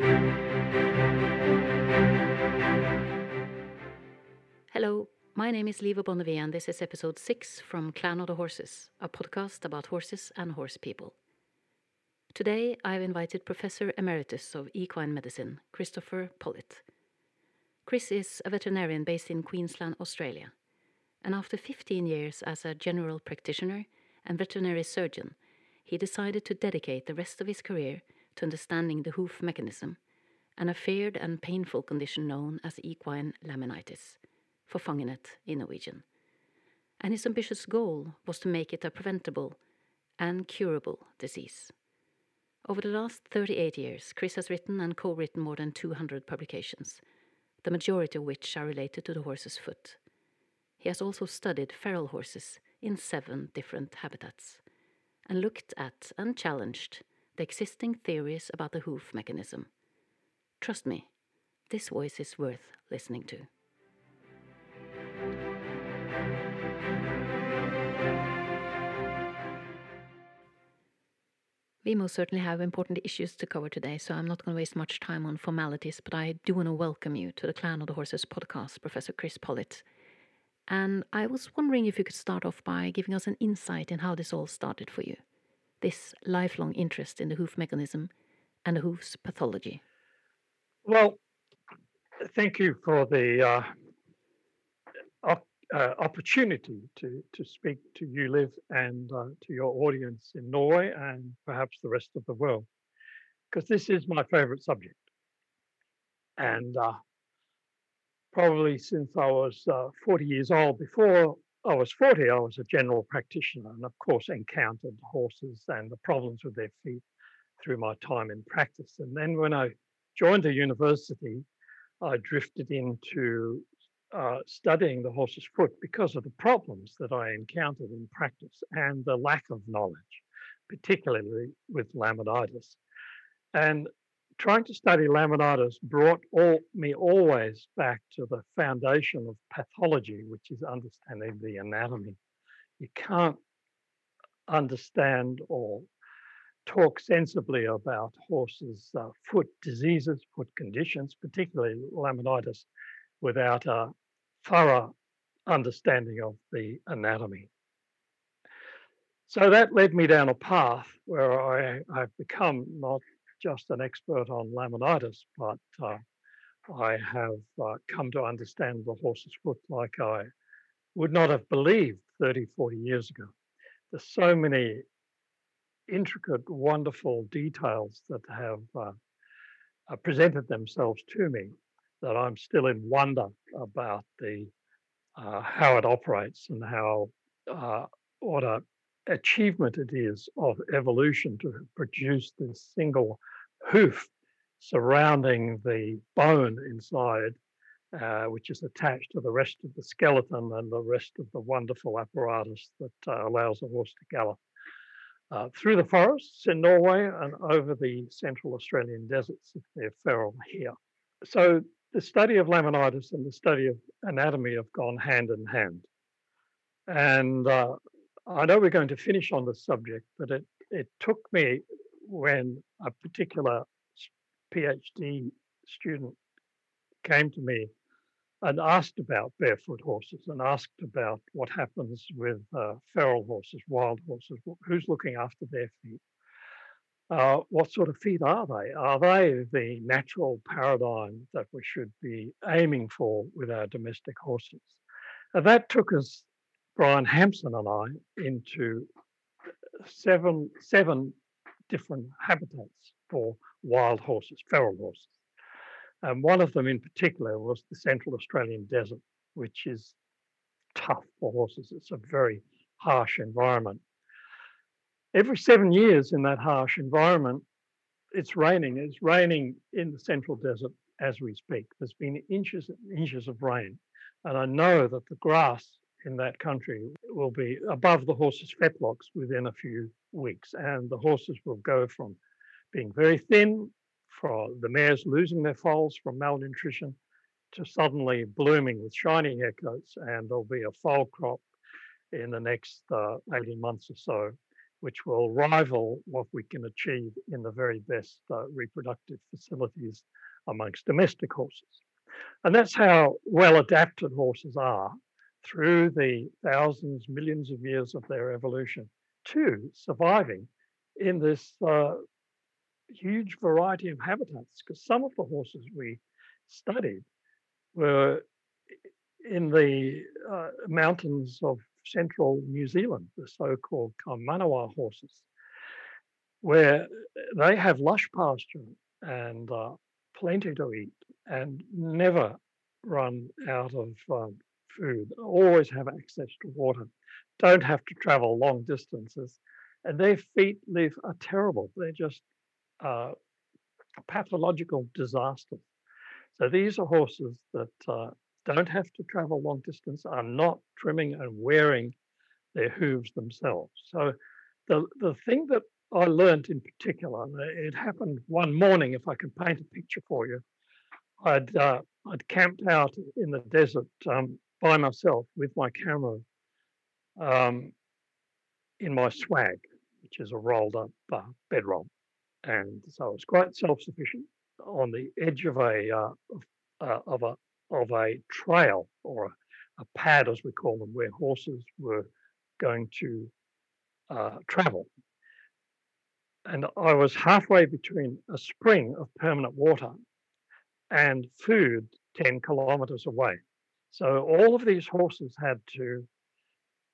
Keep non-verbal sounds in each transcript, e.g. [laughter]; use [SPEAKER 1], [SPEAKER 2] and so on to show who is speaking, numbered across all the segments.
[SPEAKER 1] Hello, my name is Liva Bonnevie, and this is episode 6 from Clan of the Horses, a podcast about horses and horse people. Today I have invited Professor Emeritus of Equine Medicine, Christopher Pollitt. Chris is a veterinarian based in Queensland, Australia, and after 15 years as a general practitioner and veterinary surgeon, he decided to dedicate the rest of his career to understanding the hoof mechanism, and a feared and painful condition known as equine laminitis, forfangenhet in Norwegian. And his ambitious goal was to make it a preventable and curable disease. Over the last 38 years, Chris has written and co written more than 200 publications, the majority of which are related to the horse's foot. He has also studied feral horses in seven different habitats and looked at and challenged the existing theories about the hoof mechanism. Trust me, this voice is worth listening to. We most certainly have important issues to cover today, so I'm not going to waste much time on formalities, but I do want to welcome you to the Clan of the Horses podcast, Professor Chris Pollitt. And I was wondering if you could start off by giving us an insight in how this all started for you this lifelong interest in the hoof mechanism and the hoof's pathology.
[SPEAKER 2] Well, thank you for the uh, op- uh, opportunity to, to speak to you, Liv, and uh, to your audience in Norway and perhaps the rest of the world, because this is my favorite subject. And uh, probably since I was uh, 40 years old, before I was 40, I was a general practitioner and, of course, encountered horses and the problems with their feet through my time in practice. And then when I joined the university, I drifted into uh, studying the horse's foot because of the problems that I encountered in practice and the lack of knowledge, particularly with laminitis. And trying to study laminitis brought all, me always back to the foundation of pathology, which is understanding the anatomy. You can't understand or talk sensibly about horses' uh, foot diseases, foot conditions, particularly laminitis, without a thorough understanding of the anatomy. So that led me down a path where I, I've become not just an expert on laminitis, but uh, I have uh, come to understand the horse's foot like I would not have believed 30, 40 years ago. There's so many intricate, wonderful details that have uh, uh presented themselves to me that I'm still in wonder about the uh, how it operates and how uh, what a achievement it is of evolution to produce this single hoof surrounding the bone inside, uh, which is attached to the rest of the skeleton and the rest of the wonderful apparatus that uh, allows a horse to gallop uh, through the forests in Norway and over the central Australian deserts if they're feral here. So the study of laminitis and the study of anatomy have gone hand in hand. And uh, I know we're going to finish on this subject, but it, it took me when a particular PhD student came to me and asked about barefoot horses and asked about what happens with uh, feral horses, wild horses, who's looking after their feet. Uh, what sort of feet are they? Are they the natural paradigm that we should be aiming for with our domestic horses? And that took us, Brian Hampson and I, into seven, seven different habitats for wild horses, feral horses. And one of them in particular was the Central Australian desert, which is tough for horses. It's a very harsh environment. Every seven years in that harsh environment, it's raining. It's raining in the Central Desert as we speak. There's been inches and inches of rain. And I know that the grass in that country will be above the horses' fetlocks within a few weeks. And the horses will go from being very thin, for the mares losing their foals from malnutrition, to suddenly blooming with shiny hair coats. And there'll be a foal crop in the next uh, 18 months or so, which will rival what we can achieve in the very best uh, reproductive facilities amongst domestic horses. And that's how well adapted horses are through the thousands, millions of years of their evolution to surviving in this uh, huge variety of habitats. Because some of the horses we studied were in the uh, mountains of central New Zealand, the so-called Kaimanawa horses, where they have lush pasture and uh, plenty to eat and never run out of um, food, always have access to water, don't have to travel long distances, and their feet live are terrible. They're just uh, pathological disasters. So these are horses that uh, don't have to travel long distance, are not trimming and wearing their hooves themselves. So the, the thing that I learned in particular, it happened one morning, if I can paint a picture for you. I'd, uh, I'd camped out in the desert um, by myself with my camera um, in my swag, which is a rolled up uh, bedroll. And so I was quite self sufficient on the edge of a, uh, uh, of a of a trail or a, a, pad, as we call them, where horses were going to uh, travel. And I was halfway between a spring of permanent water and food 10 kilometers away. So all of these horses had to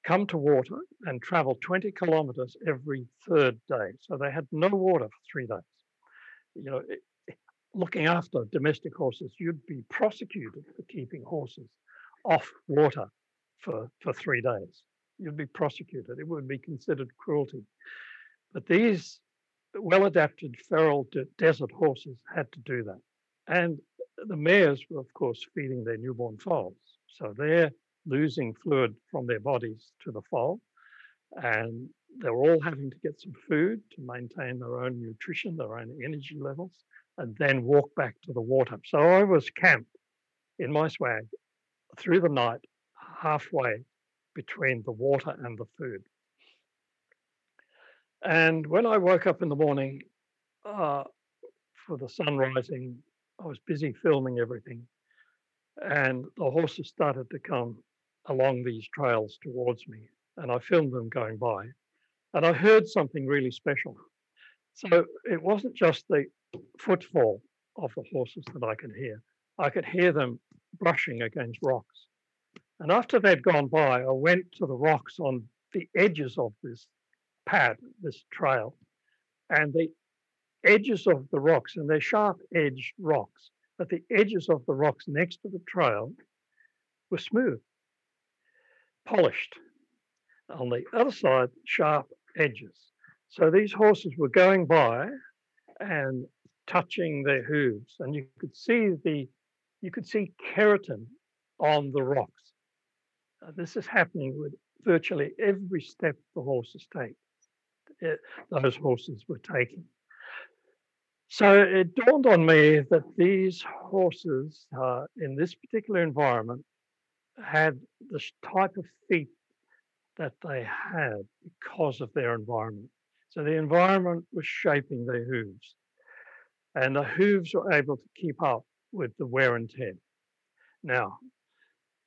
[SPEAKER 2] come to water and travel 20 kilometers every third day. So they had no water for three days. You know, looking after domestic horses, you'd be prosecuted for keeping horses off water for, for three days. You'd be prosecuted. It would be considered cruelty. But these well adapted feral de- desert horses had to do that. And the mares were, of course, feeding their newborn foals. So they're losing fluid from their bodies to the foal. And they're all having to get some food to maintain their own nutrition, their own energy levels and then walk back to the water. So I was camped in my swag through the night, halfway between the water and the food. And when I woke up in the morning uh, for the sun rising, I was busy filming everything. And the horses started to come along these trails towards me. And I filmed them going by. And I heard something really special. So it wasn't just the footfall of the horses that I could hear. I could hear them brushing against rocks. And after they'd gone by, I went to the rocks on the edges of this pad, this trail, and the edges of the rocks, and they're sharp edged rocks, but the edges of the rocks next to the trail were smooth, polished. On the other side, sharp edges. So these horses were going by and touching their hooves, and you could see the you could see keratin on the rocks. Uh, this is happening with virtually every step the horses take. It, uh, those horses were taking. So it dawned on me that these horses uh, in this particular environment had this type of feet that they had because of their environment. So the environment was shaping their hooves and the hooves were able to keep up with the wear and tear. Now,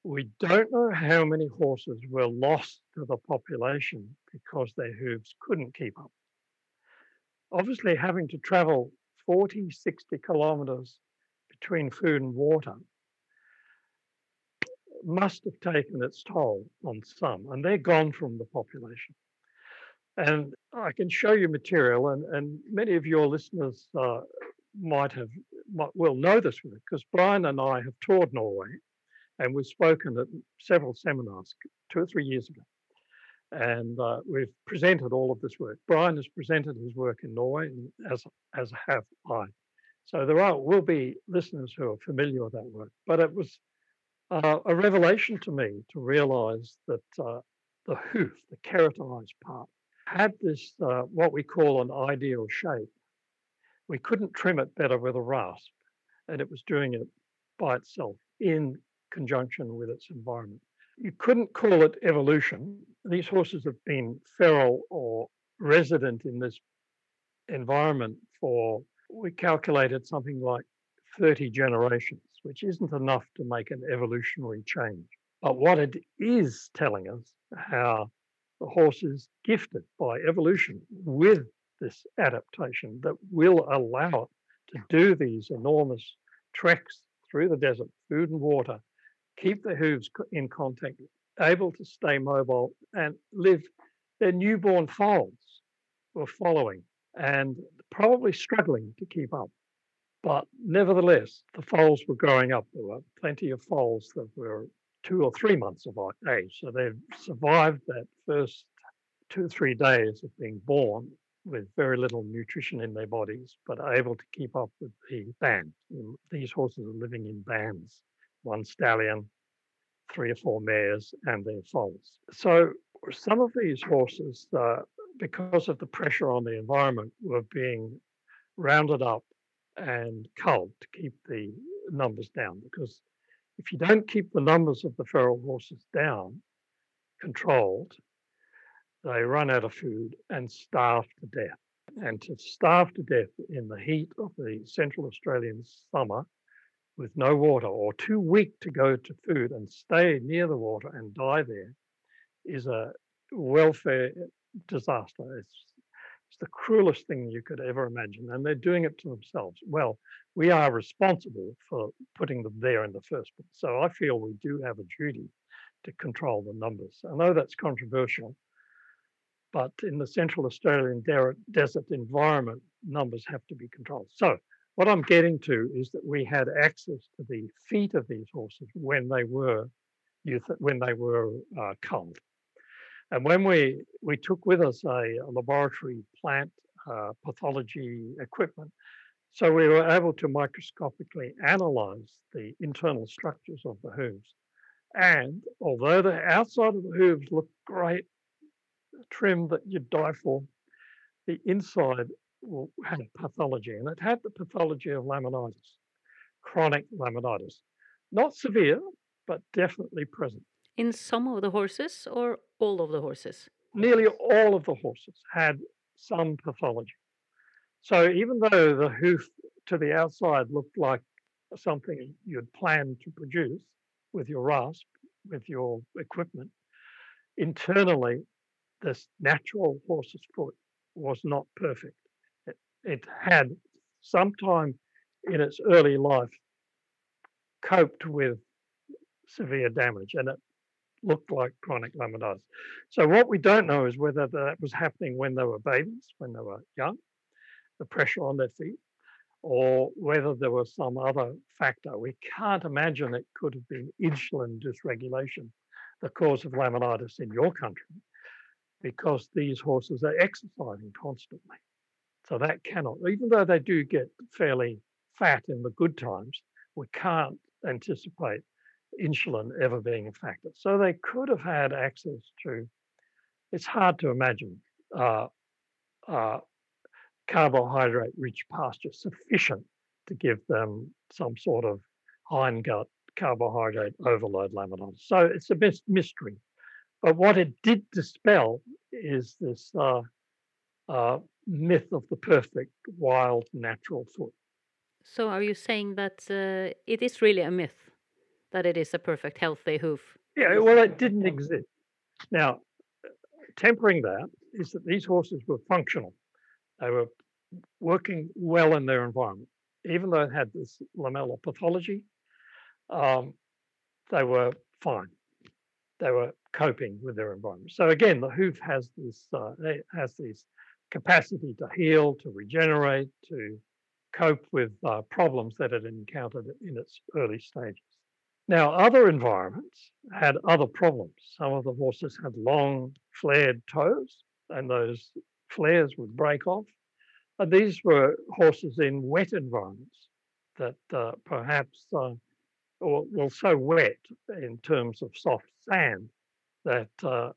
[SPEAKER 2] we don't know how many horses were lost to the population because their hooves couldn't keep up. Obviously, having to travel 40, 60 kilometers between food and water must have taken its toll on some, and they're gone from the population. And I can show you material, and, and many of your listeners uh, might have might well know this because Brian and I have toured Norway and we've spoken at several seminars two or three years ago. And uh, we've presented all of this work. Brian has presented his work in Norway, as as have I. So there are will be listeners who are familiar with that work. But it was uh, a revelation to me to realise that uh, the hoof, the keratinized part, had this uh, what we call an ideal shape we couldn't trim it better with a rasp, and it was doing it by itself in conjunction with its environment. You couldn't call it evolution. These horses have been feral or resident in this environment for, we calculated something like 30 generations, which isn't enough to make an evolutionary change. But what it is telling us how the horse is gifted by evolution with this adaptation that will allow it to do these enormous treks through the desert, food and water, keep the hooves in contact, able to stay mobile and live. Their newborn foals were following and probably struggling to keep up. But nevertheless, the foals were growing up. There were plenty of foals that were two or three months of age. So they've survived that first two or three days of being born with very little nutrition in their bodies, but able to keep up with the band. These horses are living in bands, one stallion, three or four mares, and their foals. So some of these horses, uh, because of the pressure on the environment, were being rounded up and culled to keep the numbers down. Because if you don't keep the numbers of the feral horses down, controlled, they run out of food and starve to death. And to starve to death in the heat of the Central Australian summer with no water or too weak to go to food and stay near the water and die there is a welfare disaster. It's, it's the cruelest thing you could ever imagine. And they're doing it to themselves. Well, we are responsible for putting them there in the first place. So I feel we do have a duty to control the numbers. I know that's controversial, but in the Central Australian de- desert environment, numbers have to be controlled. So, what I'm getting to is that we had access to the feet of these horses when they were youth, when they were uh, culled. And when we we took with us a, a laboratory plant uh, pathology equipment, so we were able to microscopically analyze the internal structures of the hooves. And although the outside of the hooves looked great trim that you'd die for, the inside will have pathology, and it had the pathology of laminitis, chronic laminitis. Not severe, but definitely present.
[SPEAKER 1] In some of the horses or all of the horses?
[SPEAKER 2] Nearly all of the horses had some pathology. So even though the hoof to the outside looked like something you'd planned to produce with your rasp, with your equipment, internally this natural horse's foot was not perfect. It, had sometime in its early life coped with severe damage and it looked like chronic laminitis. So what we don't know is whether that was happening when they were babies, when they were young, the pressure on their feet, or whether there was some other factor. We can't imagine it could have been insulin dysregulation, the cause of laminitis in your country because these horses are exercising constantly. So that cannot, even though they do get fairly fat in the good times, we can't anticipate insulin ever being a factor. So they could have had access to, it's hard to imagine, uh, uh, carbohydrate rich pasture sufficient to give them some sort of hindgut carbohydrate overload laminitis. So it's a mystery. But what it did dispel is this uh, uh, myth of the perfect wild natural foot.
[SPEAKER 1] So, are you saying that uh, it is really a myth that it is a perfect healthy hoof?
[SPEAKER 2] Yeah, well, it didn't exist. Now, tempering that is that these horses were functional. They were working well in their environment. Even though it had this lamellar pathology, um, they were fine they were coping with their environment. So again, the hoof has this uh, has this capacity to heal, to regenerate, to cope with uh, problems that it encountered in its early stages. Now, other environments had other problems. Some of the horses had long, flared toes, and those flares would break off. And these were horses in wet environments that uh, perhaps uh, well, so wet in terms of soft sand that uh,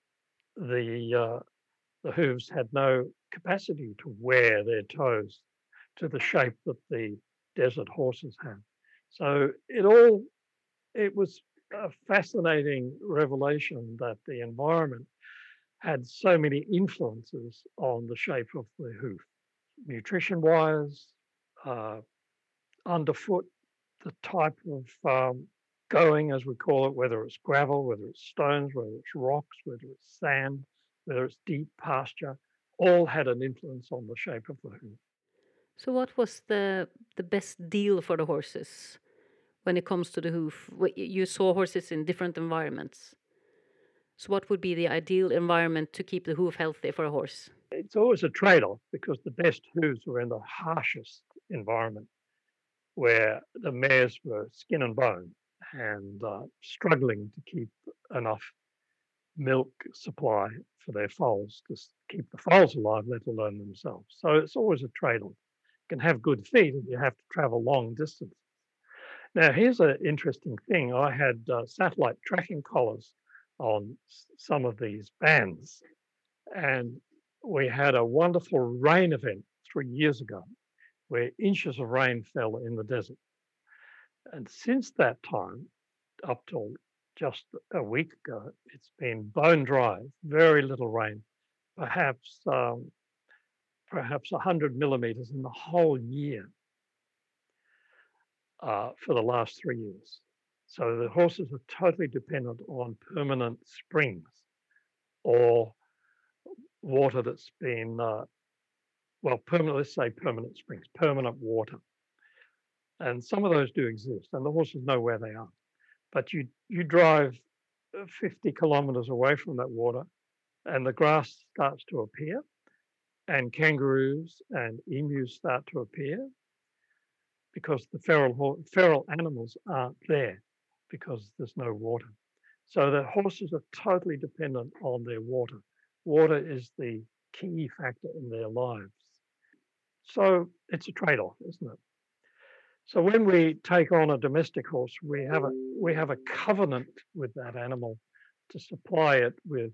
[SPEAKER 2] the uh, the hooves had no capacity to wear their toes to the shape that the desert horses have. So it all it was a fascinating revelation that the environment had so many influences on the shape of the hoof, nutrition wise, uh, underfoot, the type of um, going, as we call it, whether it's gravel, whether it's stones, whether it's rocks, whether it's sand, whether it's deep pasture, all had an influence on the shape of the hoof.
[SPEAKER 1] So, what was the the best deal for the horses when it comes to the hoof? You saw horses in different environments. So, what would be the ideal environment to keep the hoof healthy for a horse?
[SPEAKER 2] It's always a trade off because the best hooves were in the harshest environment where the mares were skin and bone and uh, struggling to keep enough milk supply for their foals to keep the foals alive, let alone themselves. So it's always a trade off. You can have good feed and you have to travel long distances. Now, here's an interesting thing I had uh, satellite tracking collars on some of these bands, and we had a wonderful rain event three years ago where inches of rain fell in the desert. And since that time, up till just a week ago, it's been bone dry, very little rain, perhaps um, perhaps 100 millimeters in the whole year uh, for the last three years. So the horses are totally dependent on permanent springs or water that's been, uh, well, permanent, let's say permanent springs, permanent water. And some of those do exist, and the horses know where they are. But you, you drive uh, 50 kilometers away from that water, and the grass starts to appear, and kangaroos and emus start to appear because the feral, feral animals aren't there because there's no water. So the horses are totally dependent on their water. Water is the key factor in their lives. So it's a trade off, isn't it? So when we take on a domestic horse, we have a we have a covenant with that animal to supply it with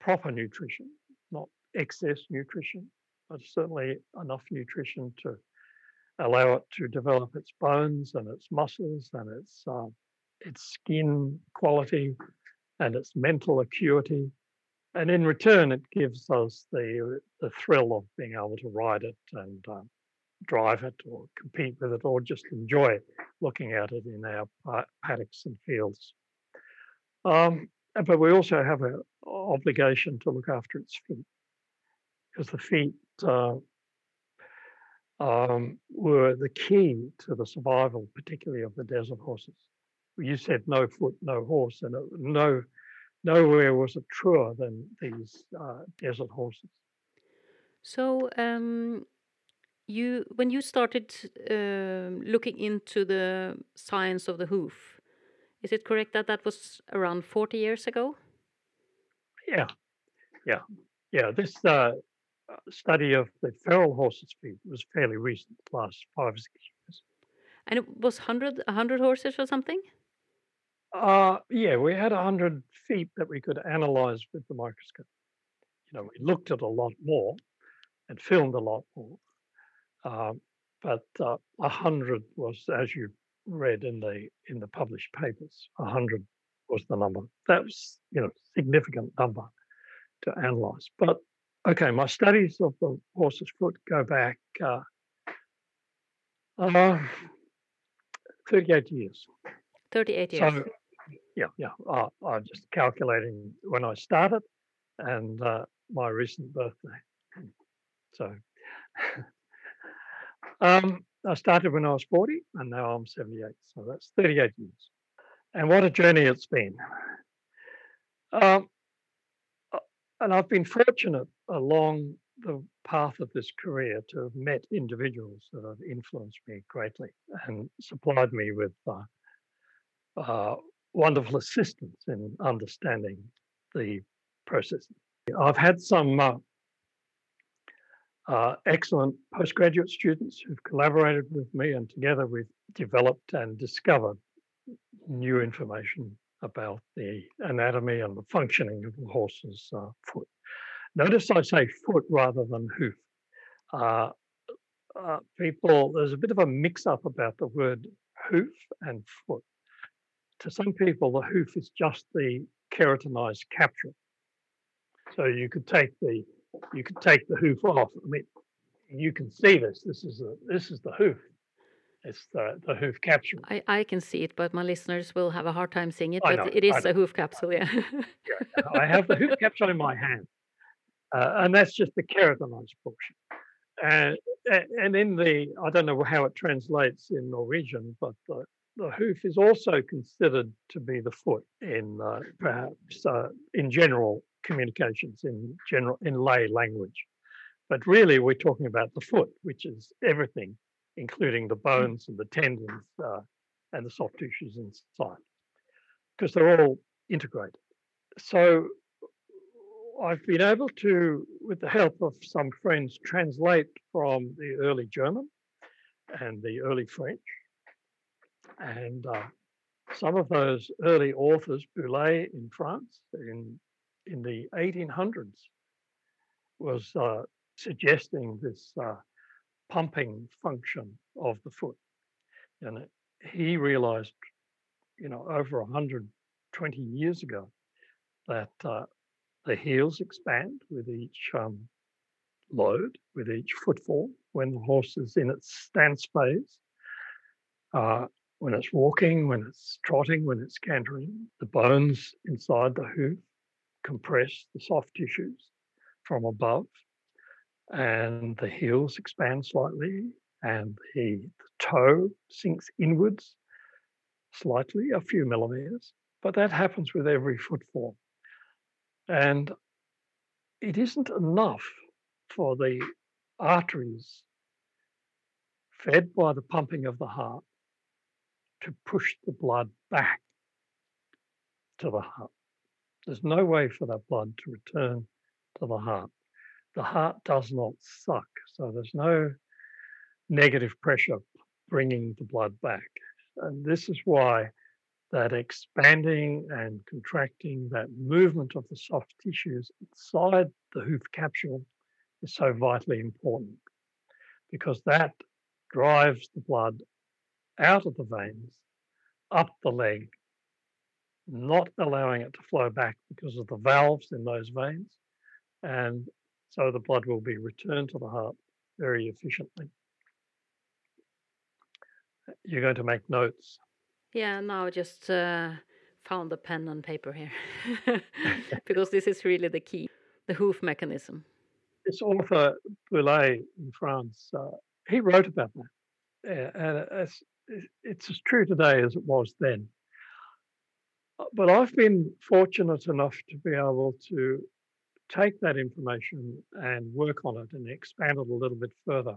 [SPEAKER 2] proper nutrition, not excess nutrition, but certainly enough nutrition to allow it to develop its bones and its muscles and its uh, its skin quality and its mental acuity. And in return, it gives us the the thrill of being able to ride it and uh, drive it or compete with it or just enjoy looking at it in our paddocks and fields. Um, but we also have an obligation to look after its feet because the feet uh, um, were the key to the survival, particularly of the desert horses. You said no foot, no horse, and no nowhere was it truer than these uh, desert horses.
[SPEAKER 1] So, um, you when you started uh, looking into the science of the hoof, is it correct that that was around forty years ago?
[SPEAKER 2] Yeah, yeah, yeah. This uh, study of the feral horses' feet was fairly recent, last five or six years.
[SPEAKER 1] And it was 100, 100 horses or something?
[SPEAKER 2] Uh, yeah, we had 100 feet that we could analyze with the microscope. You know, we looked at a lot more and filmed a lot more. Um, but uh, 100 was, as you read in the in the published papers, 100 was the number. That was, you know, significant number to analyze. But Okay, my studies of the horse's foot go back uh, uh, 38 years.
[SPEAKER 1] 38 years. So,
[SPEAKER 2] yeah, yeah. Uh, I'm just calculating when I started and uh, my recent birthday. So [laughs] um, I started when I was 40 and now I'm 78. So that's 38 years. And what a journey it's been. Um, and I've been fortunate along the path of this career to have met individuals that have influenced me greatly and supplied me with uh, uh, wonderful assistance in understanding the process. I've had some uh, uh, excellent postgraduate students who've collaborated with me, and together we've developed and discovered new information about the anatomy and the functioning of the horse's uh, foot. Notice I say foot rather than hoof. Uh, uh, people, there's a bit of a mix up about the word hoof and foot. To some people, the hoof is just the keratinized capsule. So you could take the you could take the hoof off. I mean, you can see this. This is a, this is the hoof. It's the, the hoof capsule.
[SPEAKER 1] I, I can see it, but my listeners will have a hard time seeing it. But
[SPEAKER 2] know,
[SPEAKER 1] it is a hoof capsule, yeah.
[SPEAKER 2] I have the hoof capsule in my hand, uh, and that's just the keratinized portion. And and in the I don't know how it translates in Norwegian, but the, the hoof is also considered to be the foot in uh, perhaps uh, in general communications in general in lay language. But really, we're talking about the foot, which is everything, including the bones and the tendons uh, and the soft tissues inside, because they're all integrated. So I've been able to, with the help of some friends, translate from the early German and the early French. And uh, some of those early authors, Bouley in France in, in the 1800s, was uh, suggesting this uh, pumping function of the foot. And he realized, you know, over 120 years ago that uh, the heels expand with each um, load, with each footfall, when the horse is in its stance phase, uh, when it's walking, when it's trotting, when it's cantering. The bones inside the hoof compress the soft tissues from above, and the heels expand slightly, and the, the toe sinks inwards slightly, a few millimeters. But that happens with every footfall. And it isn't enough for the arteries fed by the pumping of the heart to push the blood back to the heart. There's no way for that blood to return to the heart. The heart does not suck, so there's no negative pressure bringing the blood back. And this is why that expanding and contracting, that movement of the soft tissues inside the hoof capsule is so vitally important because that drives the blood out of the veins, up the leg, not allowing it to flow back because of the valves in those veins. And so the blood will be returned to the heart very efficiently. You're going to make notes.
[SPEAKER 1] Yeah, now I just uh, found a pen and paper here [laughs] [laughs] because this is really the key the hoof mechanism.
[SPEAKER 2] This author, Bouley in France, uh, he wrote about that. And it's, it's as true today as it was then. But I've been fortunate enough to be able to take that information and work on it and expand it a little bit further.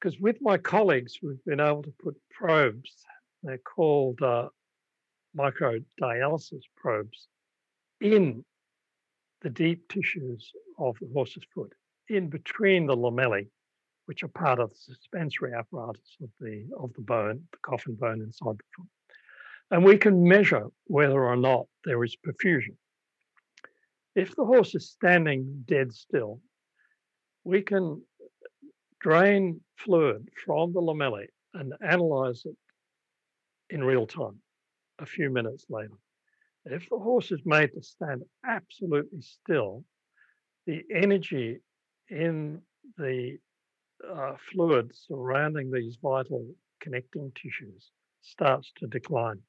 [SPEAKER 2] Because with my colleagues, we've been able to put probes, they're called uh, microdialysis probes, in the deep tissues of the horse's foot, in between the lamellae, which are part of the suspensory apparatus of the of the bone, the coffin bone inside the foot. And we can measure whether or not there is perfusion. If the horse is standing dead still, we can drain fluid from the lamellae and analyze it in real time, a few minutes later. If the horse is made to stand absolutely still, the energy in the uh, fluid surrounding these vital connecting tissues starts to decline.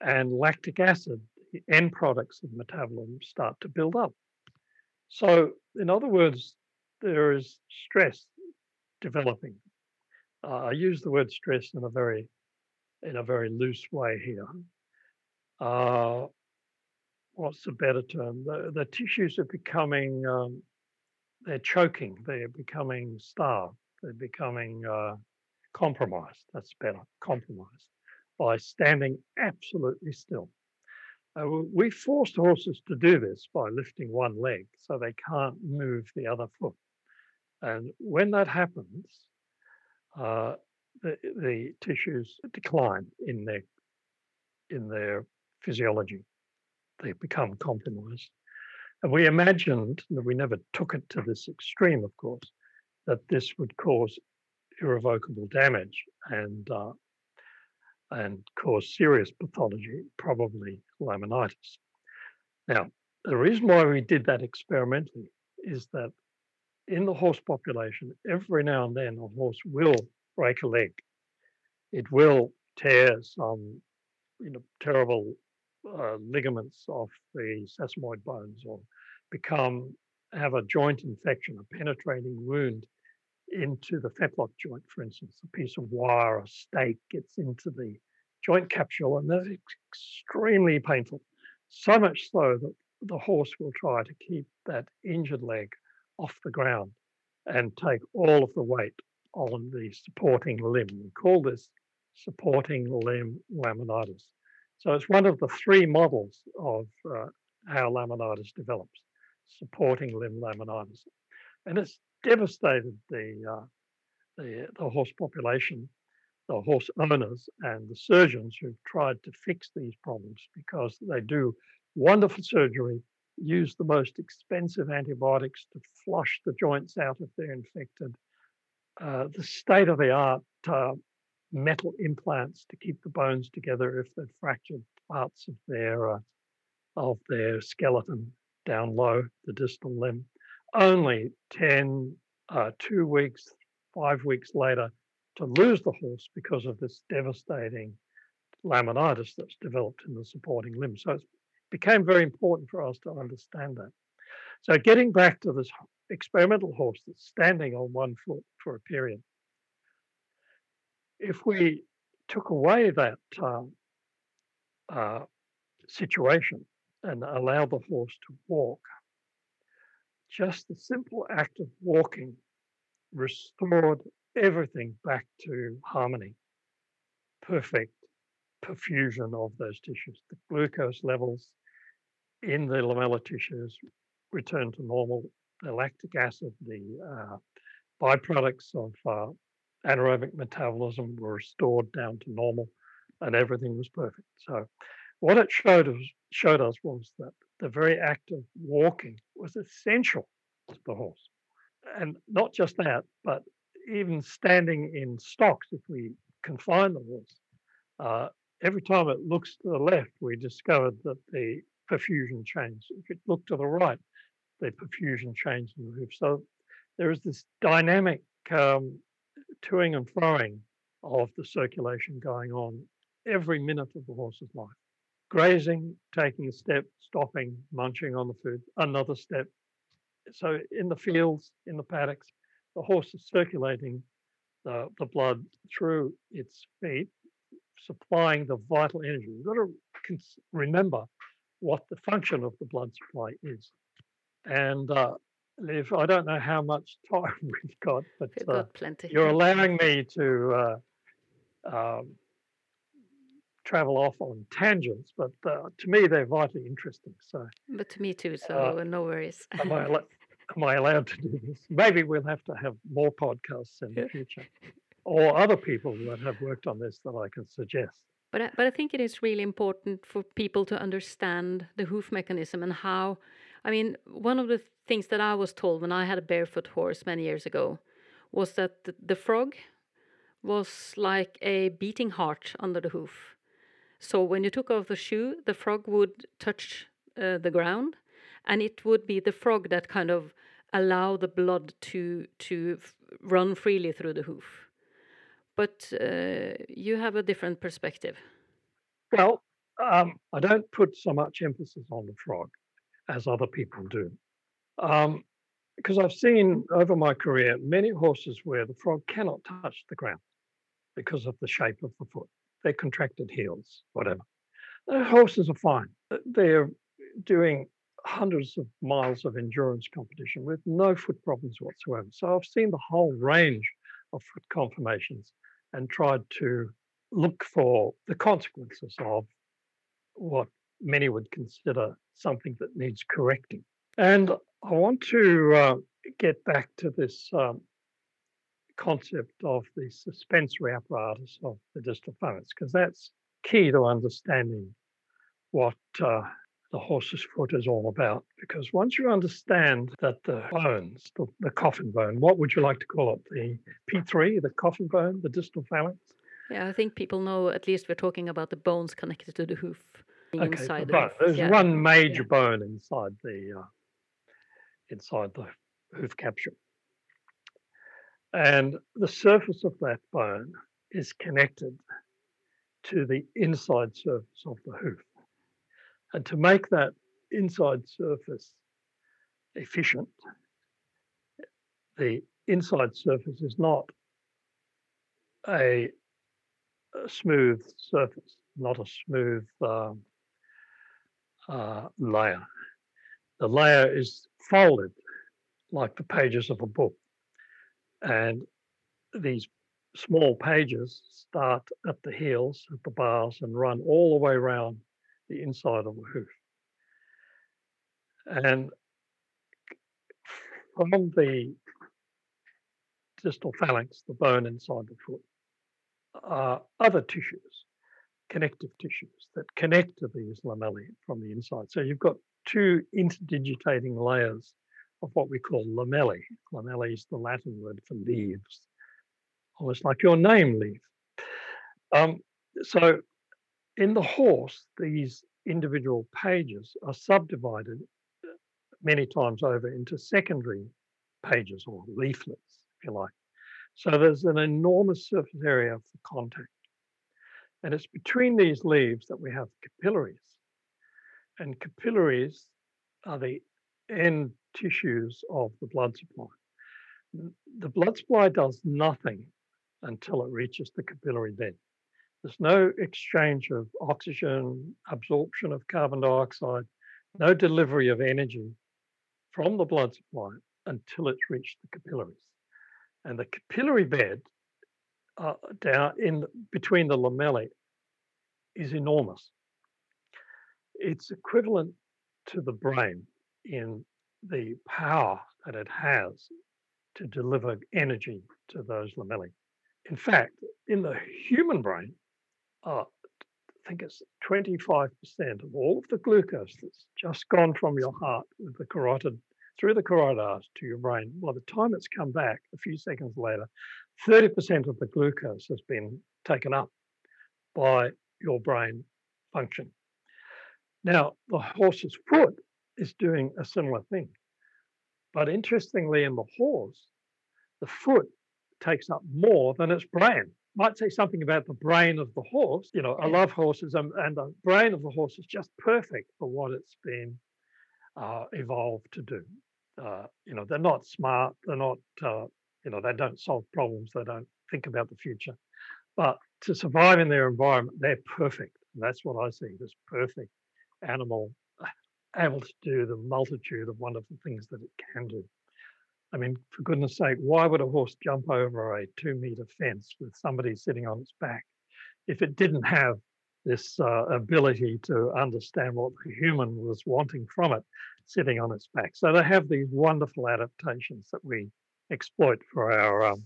[SPEAKER 2] And lactic acid, the end products of metabolism, start to build up. So, in other words, there is stress developing. Uh, I use the word stress in a very in a very loose way here. Uh, what's the better term? The, the tissues are becoming, um, they're choking, they're becoming starved, they're becoming uh, compromised. That's better, compromised by standing absolutely still. Uh, we forced horses to do this by lifting one leg so they can't move the other foot. And when that happens, uh, the, the tissues decline in their in their physiology. They become compromised. And we imagined, that we never took it to this extreme, of course, that this would cause irrevocable damage and uh, and cause serious pathology, probably laminitis. Now, the reason why we did that experimentally is that in the horse population, every now and then a horse will break a leg. It will tear some, you know, terrible uh, ligaments off the sesamoid bones or become have a joint infection, a penetrating wound into the fetlock joint, for instance. A piece of wire, or stake gets into the joint capsule, and that's extremely painful. So much so that the horse will try to keep that injured leg off the ground and take all of the weight on the supporting limb. We call this supporting limb laminitis. So it's one of the three models of uh, how laminitis develops, supporting limb laminitis. And it's devastated the, uh, the, the horse population, the horse owners and the surgeons who've tried to fix these problems because they do wonderful surgery, use the most expensive antibiotics to flush the joints out if they're infected, uh, the state of the art uh, metal implants to keep the bones together if they've fractured parts of their uh, of their skeleton down low, the distal limb. Only 10, uh, two weeks, five weeks later, to lose the horse because of this devastating laminitis that's developed in the supporting limb. So it became very important for us to understand that. So getting back to this experimental horse that's standing on one foot for a period, if we took away that uh, uh, situation and allowed the horse to walk, just the simple act of walking restored everything back to harmony, perfect perfusion of those tissues. The glucose levels in the lamellar tissues returned to normal. The lactic acid, the uh, byproducts of uh, anaerobic metabolism were restored down to normal, and everything was perfect. So, what it showed showed us was that the very act of walking was essential to the horse, and not just that, but even standing in stocks, if we confine the horse, uh, every time it looks to the left, we discovered that the perfusion changed. If it looked to the right, the perfusion changed in the hoof. So there is this dynamic um, toing and froing of the circulation going on every minute of the horse's life. Grazing, taking a step, stopping, munching on the food, another step. So in the fields, in the paddocks, the horse is circulating the, the blood through its feet, supplying the vital energy. You've got to remember what the function of the blood supply is. And uh, if I don't know how much [laughs] time we've got, but
[SPEAKER 1] we've
[SPEAKER 2] uh,
[SPEAKER 1] got plenty.
[SPEAKER 2] you're allowing me to uh, um, travel off on tangents, but uh, to me they're vitally interesting. So,
[SPEAKER 1] but to me too. So
[SPEAKER 2] uh,
[SPEAKER 1] no worries.
[SPEAKER 2] am, I, [laughs] am I allowed to do this? Maybe we'll have to have more podcasts in the [laughs] future, or other people that have worked on this that I can suggest.
[SPEAKER 1] But I, but I think it is really important for people to understand the hoof mechanism and how. I mean, one of the things that I was told when I had a barefoot horse many years ago was that the, the frog was like a beating heart under the hoof. So when you took off the shoe, the frog would touch uh, the ground, and it would be the frog that kind of allow the blood to to run freely through the hoof but uh, you have a different perspective.
[SPEAKER 2] Well, um, I don't put so much emphasis on the frog as other people do. Um, because I've seen over my career many horses where the frog cannot touch the ground because of the shape of the foot. They're contracted heels, whatever. The horses are fine. They're doing hundreds of miles of endurance competition with no foot problems whatsoever. So I've seen the whole range of foot conformations and tried to look for the consequences of what many would consider something that needs correcting. And I want to uh, get back to this um, concept of the suspensory apparatus of the distal phalanx, because that's key to understanding what uh, the horse's foot is all about. Because once you understand that the bones, the, the, coffin bone, what would you like to call it? The P3, the coffin bone, the distal phalanx?
[SPEAKER 1] Yeah, I think people know at least we're talking about the bones connected to the hoof.
[SPEAKER 2] Okay, the
[SPEAKER 1] hoof.
[SPEAKER 2] There's
[SPEAKER 1] Yeah.
[SPEAKER 2] one major
[SPEAKER 1] yeah.
[SPEAKER 2] bone inside the uh, inside the hoof capsule, and the surface of that bone is connected to the inside surface of the hoof. And to make that inside surface efficient, the inside surface is not a, a smooth surface, not a smooth um, uh, layer. The layer is folded like the pages of a book. And these small pages start at the heels, at the bars, and run all the way around the inside of the hoof. And from the distal phalanx, the bone inside the foot, are other tissues, connective tissues that connect to these lamellae from the inside. So you've got two interdigitating layers of what we call lamellae. Lamellae is the Latin word for leaves, almost like your name leaf. Um, so in the horse, these individual pages are subdivided uh, many times over into secondary pages or leaflets, if you like. So there's an enormous surface area for contact. And it's between these leaves that we have capillaries. And capillaries are the end tissues of the blood supply. The blood supply does nothing until it reaches the capillary bed. There's no exchange of oxygen, absorption of carbon dioxide, no delivery of energy from the blood supply until it's reached the capillaries. And the capillary bed uh, down in between the lamellae is enormous. It's equivalent to the brain in the power that it has to deliver energy to those lamellae. In fact, in the human brain, uh, I think it's 25% of all of the glucose that's just gone from your heart with the carotid through the carotid arch to your brain. By the time it's come back a few seconds later, 30% of the glucose has been taken up by your brain function. Now, the horse's foot is doing a similar thing. But interestingly, in the horse, the foot takes up more than its brain. Might say something about the brain of the horse. You know, I love horses, and, and the brain of the horse is just perfect for what it's been uh, evolved to do. Uh, you know, they're not smart. They're not. Uh, you know, they don't solve problems. They don't think about the future. But to survive in their environment, they're perfect. And that's what I see. This perfect animal able to do the multitude of wonderful things that it can do. I mean, for goodness sake, why would a horse jump over a two meter fence with somebody sitting on its back if it didn't have this uh, ability to understand what the human was wanting from it sitting on its back? So they have these wonderful adaptations that we exploit for our um,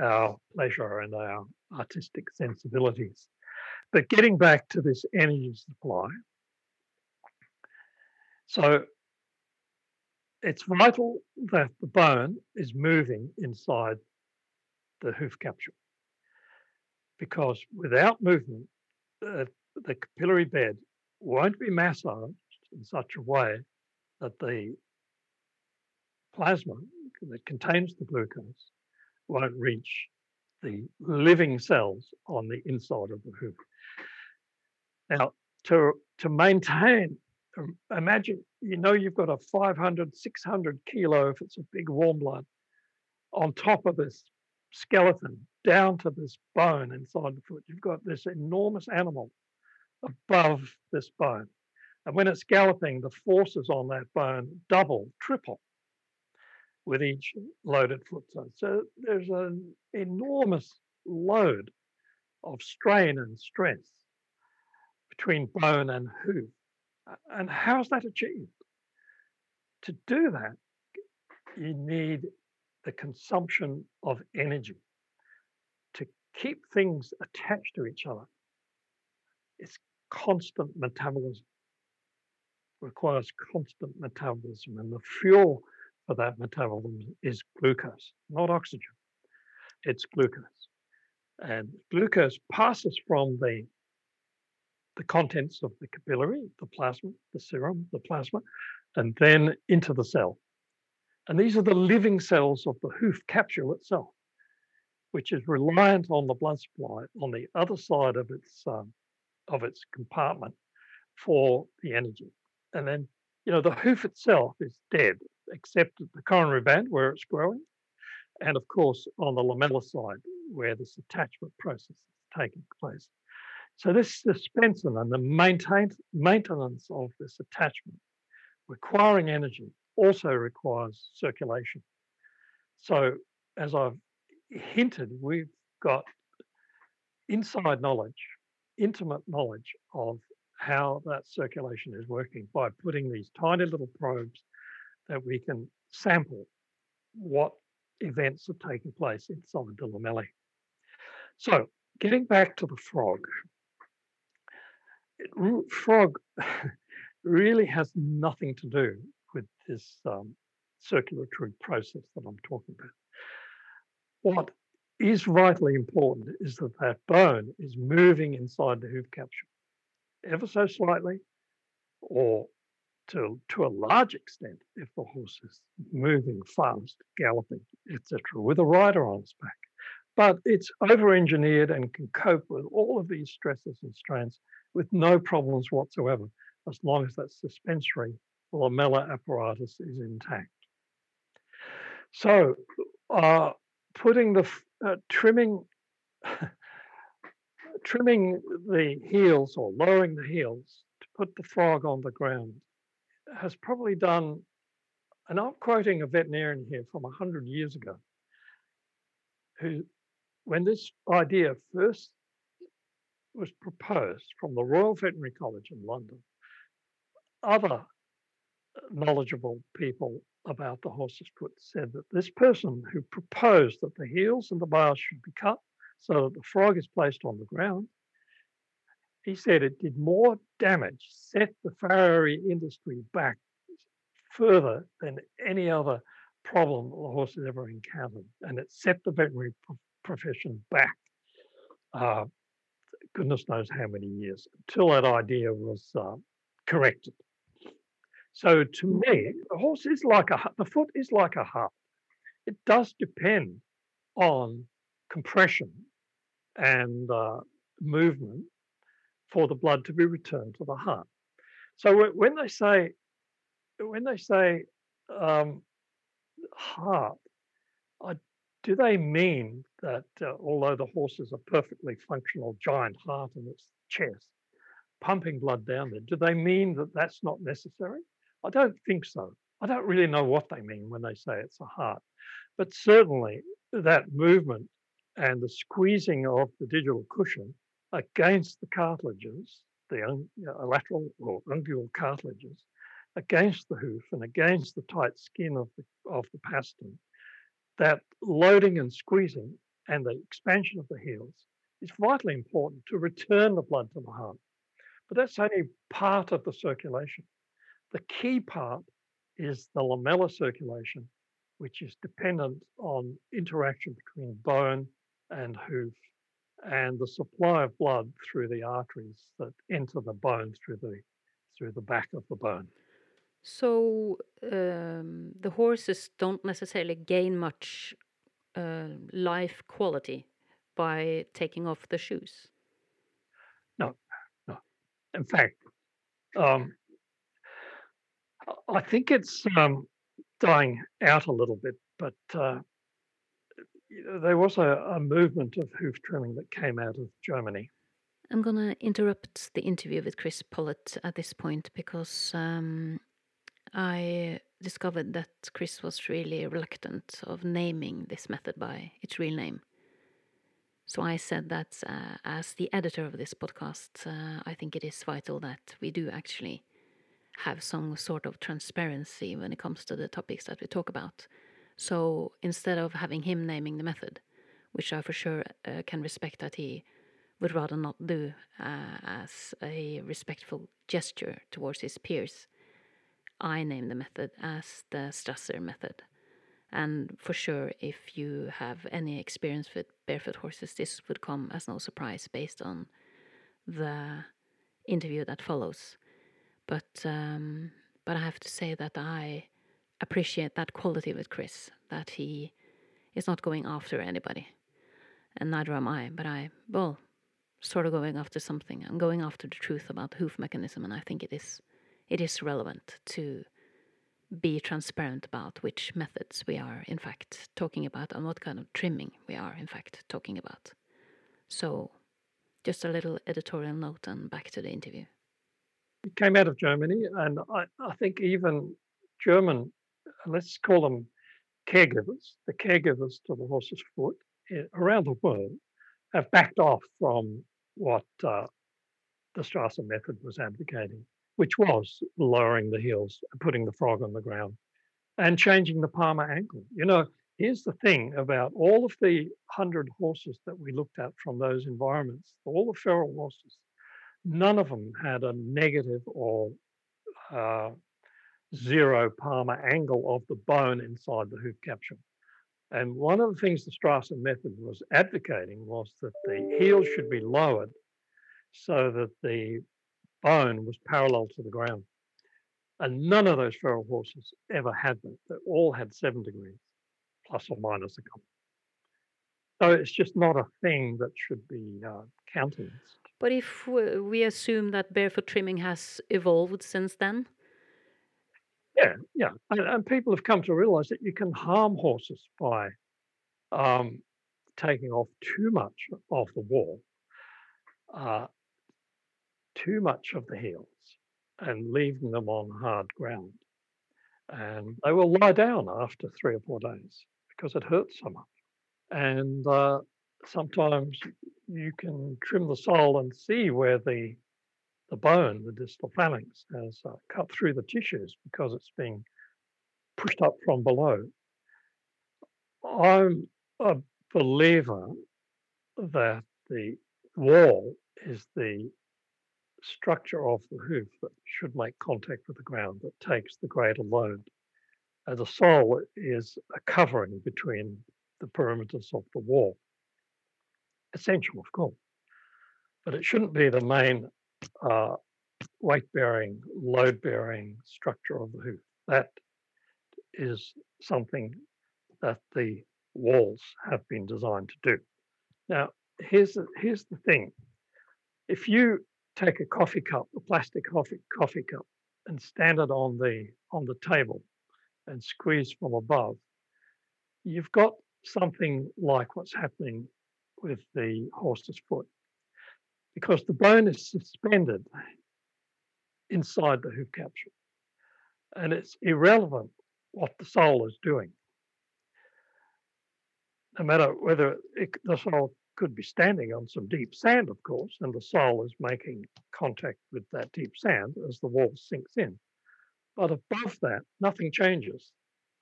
[SPEAKER 2] our pleasure and our artistic sensibilities. But getting back to this energy supply, so it's vital that the bone is moving inside the hoof capsule because without movement, uh, the capillary bed won't be massaged in such a way that the plasma that contains the glucose won't reach the living cells on the inside of the hoof. Now, to, to maintain Um, imagine, you know, you've got a 500, 600 kilo, if it's a big warm blood, on top of this skeleton, down to this bone inside the foot. You've got this enormous animal above this bone. And when it's galloping, the forces on that bone double, triple with each loaded foot. So there's an enormous load of strain and stress between bone and hoof. And how's that achieved? To do that, you need the consumption of energy to keep things attached to each other. It's constant metabolism, requires constant metabolism, and the fuel for that metabolism is glucose, not oxygen. It's glucose. And glucose passes from the the contents of the capillary, the plasma, the serum, the plasma, and then into the cell. And these are the living cells of the hoof capsule itself, which is reliant on the blood supply on the other side of its um, of its compartment for the energy. And then, you know, the hoof itself is dead, except at the coronary band where it's growing, and of course on the lamellar side where this attachment process is taking place. So this suspension and the maintenance of this attachment requiring energy also requires circulation. So as I've hinted, we've got inside knowledge, intimate knowledge of how that circulation is working by putting these tiny little probes that we can sample what events are taking place inside the lamellae. So getting back to the frog, frog [laughs] really has nothing to do with this um, circulatory process that I'm talking about. What is vitally important is that that bone is moving inside the hoof capsule ever so slightly or to, to a large extent if the horse is moving fast, galloping, etc., with a rider on its back. But it's over engineered and can cope with all of these stresses and strains with no problems whatsoever, as long as that suspensory lamellar apparatus is intact. So, uh, putting the uh, trimming [laughs] trimming the heels or lowering the heels to put the frog on the ground has probably done, and I'm quoting a veterinarian here from 100 years ago, who, when this idea first was proposed from the Royal Veterinary College in London, other knowledgeable people about the horse's foot said that this person who proposed that the heels and the bars should be cut so that the frog is placed on the ground, he said it did more damage, set the farriery industry back further than any other problem the horse has ever encountered. And it set the veterinary profession back, uh, goodness knows how many years, until that idea was uh, corrected. So to me, the horse is like a, the foot is like a heart. It does depend on compression and uh, movement for the blood to be returned to the heart. So when they say, when they say um, heart, I, do they mean that uh, although the horse is a perfectly functional giant heart in its chest, pumping blood down there, do they mean that that's not necessary? I don't think so. I don't really know what they mean when they say it's a heart, but certainly that movement and the squeezing of the digital cushion against the cartilages, the you know, lateral or ungual cartilages, against the hoof and against the tight skin of the, of the pastern, that loading and squeezing and the expansion of the heels is vitally important to return the blood to the heart. But that's only part of the circulation. The key part is the lamellar circulation, which is dependent on interaction between bone and hoof and the supply of blood through the arteries that enter the bone through the through the back of the bone.
[SPEAKER 1] So um, the horses don't necessarily gain much uh, life quality by taking off the shoes.
[SPEAKER 2] No, no. In fact, um, I think it's um, dying out a little bit, but uh, there was a, a movement of hoof trimming that came out of Germany.
[SPEAKER 1] I'm going to interrupt the interview with Chris Pollitt at this point because um, I discovered that Chris was really reluctant of naming this method by its real name. So I said that uh, as the editor of this podcast, uh, I think it is vital that we do actually have some sort of transparency when it comes to the topics that we talk about. So instead of having him naming the method, which I for sure uh, can respect that he would rather not do uh, as a respectful gesture towards his peers, I name the method as the Strasser method. And for sure, if you have any experience with barefoot horses, this would come as no surprise based on the interview that follows. But um, but I have to say that I appreciate that quality with Chris that he is not going after anybody, and neither am I. But I well, sort of going after something. I'm going after the truth about hoof mechanism, and I think it is it is relevant to be transparent about which methods we are in fact talking about and what kind of trimming we are in fact talking about. So, just a little editorial note and back to the interview.
[SPEAKER 2] It came out of Germany, and I, I think even German, let's call them caregivers, the caregivers to the horse's foot eh, around the world have backed off from what uh, the Strasser method was advocating which was lowering the heels, putting the frog on the ground, and changing the palmar angle. You know, here's the thing about all of the 100 horses that we looked at from those environments, all the feral horses, none of them had a negative or uh, zero palmar angle of the bone inside the hoof capsule. And one of the things the Strasser method was advocating was that the heel should be lowered so that the bone was parallel to the ground. And none of those feral horses ever had that. They all had seven degrees, plus or minus a couple. So it's just not a thing that should be uh, countenanced.
[SPEAKER 1] But if we assume that barefoot trimming has evolved since then?
[SPEAKER 2] Yeah, yeah. And, and people have come to realize that you can harm horses by um, taking off too much of the wall. Uh, too much of the heels and leaving them on hard ground. And they will lie down after three or four days because it hurts so much. And uh, sometimes you can trim the sole and see where the the bone, the distal phalanx, has uh, cut through the tissues because it's being pushed up from below. I'm a believer that the wall is the structure of the hoof that should make contact with the ground that takes the greater load. And the sole is a covering between the perimeters of the wall. Essential, of course, but it shouldn't be the main uh, weight bearing, load bearing structure of the hoof. That is something that the walls have been designed to do. Now, here's the, here's the thing. If you take a coffee cup, a plastic coffee coffee cup, and stand it on the on the table and squeeze from above, you've got something like what's happening with the horse's foot. Because the bone is suspended inside the hoof capsule. And it's irrelevant what the sole is doing. No matter whether it, the sole could be standing on some deep sand, of course, and the sole is making contact with that deep sand as the wall sinks in. But above that, nothing changes.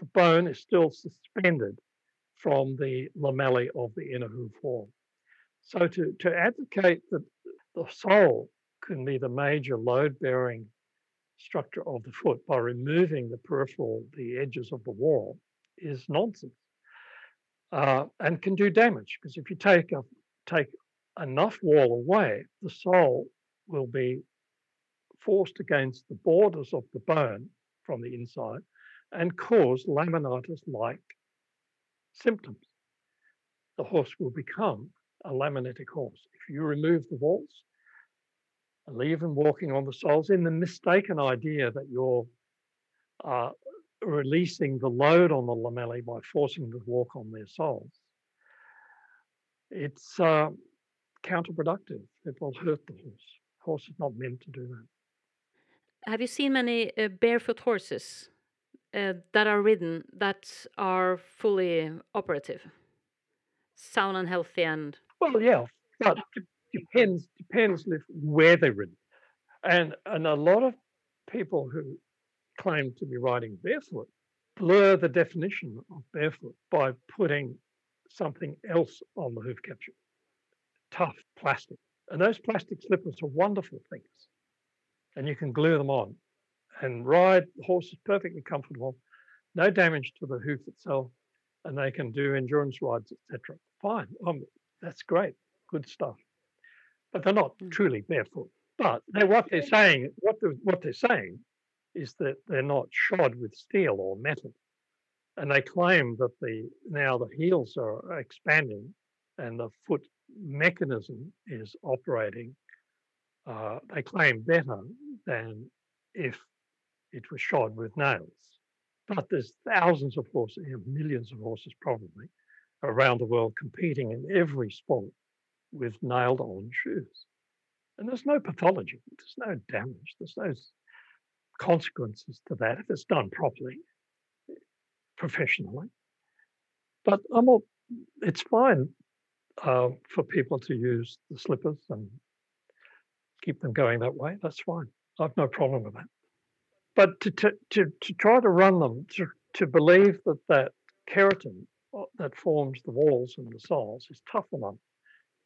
[SPEAKER 2] The bone is still suspended from the lamellae of the inner hoof wall. So to, to advocate that the sole can be the major load-bearing structure of the foot by removing the peripheral, the edges of the wall, is nonsense uh, and can do damage because if you take a, take enough wall away, the sole will be forced against the borders of the bone from the inside and cause laminitis-like symptoms. The horse will become a laminitic horse. If you remove the walls and leave them walking on the soles in the mistaken idea that you're uh, releasing the load on the lamellae by forcing them to walk on their soles, it's uh, counterproductive. It will hurt the horse. Horse is not meant to do that.
[SPEAKER 1] Have you seen many uh, barefoot horses uh, that are ridden that are fully operative, sound and healthy, and
[SPEAKER 2] well, yeah, but it depends depends where they're ridden, and and a lot of people who claim to be riding barefoot blur the definition of barefoot by putting something else on the hoof capsule tough plastic. And those plastic slippers are wonderful things. And you can glue them on and ride. The horse is perfectly comfortable, no damage to the hoof itself, and they can do endurance rides, etc. Fine. Um, that's great. Good stuff. But they're not mm. truly barefoot. But they, what they're saying, what the, what they're saying, is that they're not shod with steel or metal, and they claim that the now the heels are expanding, and the foot mechanism is operating. Uh, they claim better than if it was shod with nails. But there's thousands of horses, millions of horses probably, around the world competing in every sport with nailed on shoes. And there's no pathology, there's no damage, there's no consequences to that if it's done properly, professionally. But I'm all, it's fine uh, for people to use the slippers and keep them going that way. That's fine. I've no problem with that. But to, to, to, to try to run them, to, to believe that that keratin uh, that forms the walls and the soles is tough enough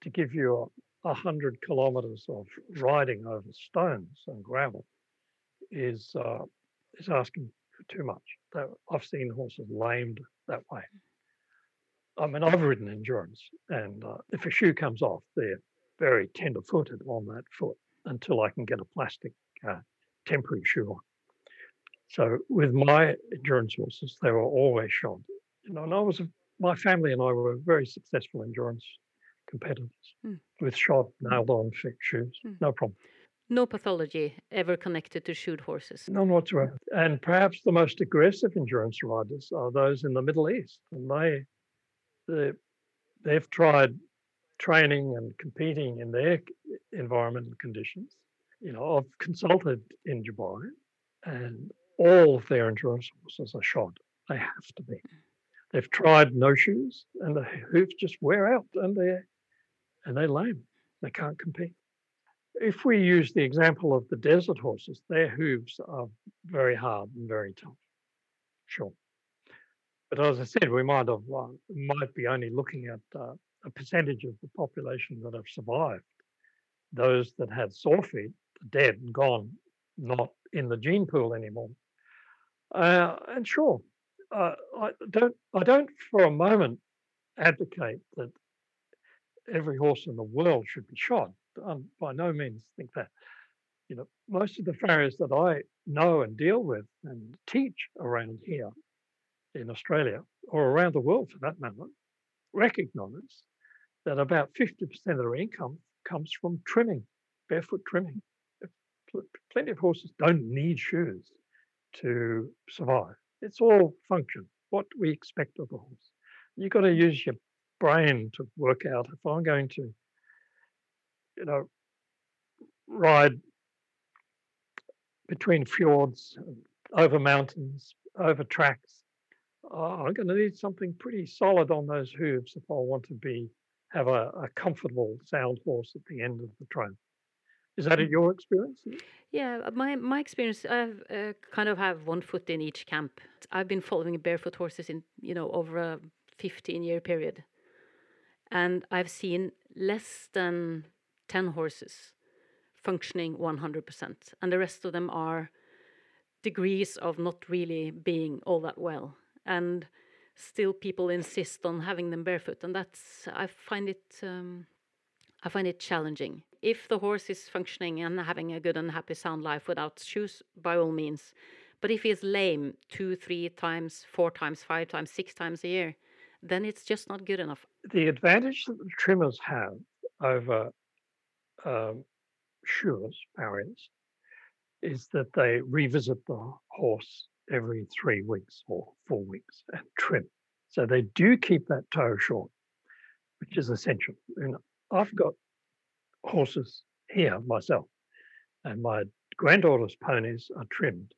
[SPEAKER 2] to give you a, a hundred kilometers of riding over stones and gravel is uh, is asking for too much. I've seen horses lamed that way. I mean, I've ridden endurance, and uh, if a shoe comes off, they're very tender footed on that foot until I can get a plastic uh, temporary shoe on. So with my endurance horses, they were always shod. You know, and I was my family and I were very successful endurance competitors mm. with shod, nailed on fit shoes, mm. no problem.
[SPEAKER 1] No pathology ever connected to shoed horses.
[SPEAKER 2] None whatsoever. And perhaps the most aggressive endurance riders are those in the Middle East, and they, they they've tried training and competing in their environment and conditions. You know, I've consulted in Dubai, and all of their endurance horses are shod. They have to be. They've tried no shoes, and the hooves just wear out, and they and they lame. They can't compete. If we use the example of the desert horses, their hooves are very hard and very tough. Sure. But as I said, we might have uh, might be only looking at uh, a percentage of the population that have survived. Those that had sore feet dead and gone, not in the gene pool anymore. Uh, and sure, uh, I don't I don't for a moment advocate that every horse in the world should be shod. I by no means think that. You know, most of the farriers that I know and deal with and teach around here in Australia or around the world for that matter recognize that about 50% of their income comes from trimming, barefoot trimming. Plenty of horses don't need shoes to survive. It's all function, what we expect of a horse. You've got to use your brain to work out if I'm going to, you know, ride between fjords, over mountains, over tracks. Uh, I'm going to need something pretty solid on those hooves if I want to be have a, a comfortable, sound horse at the end of the trail. Is that mm. your experience?
[SPEAKER 1] Yeah, uh, my my experience, I uh, kind of have one foot in each camp. I've been following barefoot horses in you know over a 15 year period, and I've seen less than 10 horses functioning 100%, and the rest of them are degrees of not really being all that well, and still people insist on having them barefoot, and that's I find it. Um, I find it challenging. If the horse is functioning and having a good and happy sound life without shoes, by all means. But if he is lame two, three times, four times, five times, six times a year, then it's just not good enough.
[SPEAKER 2] The advantage that the trimmers have over um, shoers, farriers, is that they revisit the horse every three weeks or four weeks and trim. So they do keep that toe short, which is essential. And I've got horses here myself, and my granddaughter's ponies are trimmed.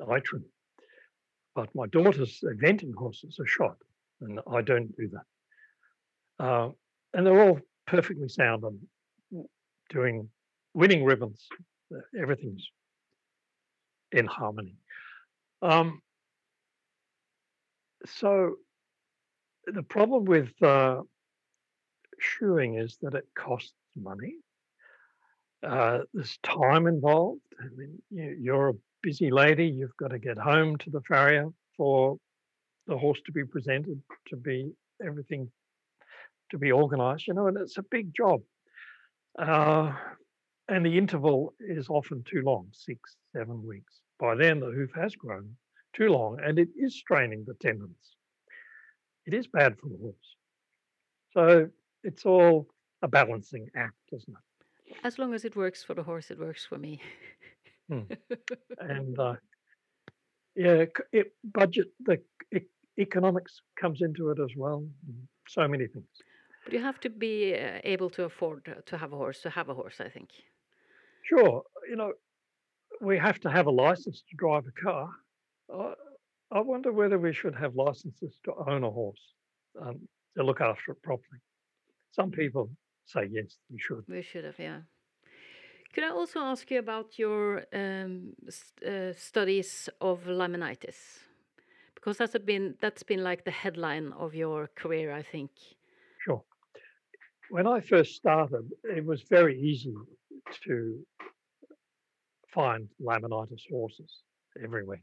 [SPEAKER 2] I trim, but my daughter's eventing horses are shot, and I don't do that. Uh, and they're all perfectly sound and doing winning ribbons. Everything's in harmony. Um, so the problem with uh, shoeing is that it costs money. Uh, there's time involved. I mean, you, are a busy lady. You've got to get home to the farrier for the horse to be presented, to be everything to be organized, you know, and it's a big job. Uh, and the interval is often too long, six, seven weeks. By then, the hoof has grown too long and it is straining the tendons. It is bad for the horse. So it's all a balancing act, isn't it?
[SPEAKER 1] As long as it works for the horse, it works for me.
[SPEAKER 2] Hmm. [laughs] And uh, yeah, it, budget, the economics comes into it as well. So many things.
[SPEAKER 1] But you have to be uh, able to afford to have a horse to have a horse, I think.
[SPEAKER 2] Sure, you know, we have to have a license to drive a car. I, I wonder whether we should have licenses to own a horse um, to look after it properly. Some people say yes, we should.
[SPEAKER 1] We should have, yeah. Could I also ask you about your um, st- uh, studies of laminitis? Because that's a been that's been like the headline of your career, I think.
[SPEAKER 2] When I first started, it was very easy to find laminitis horses everywhere.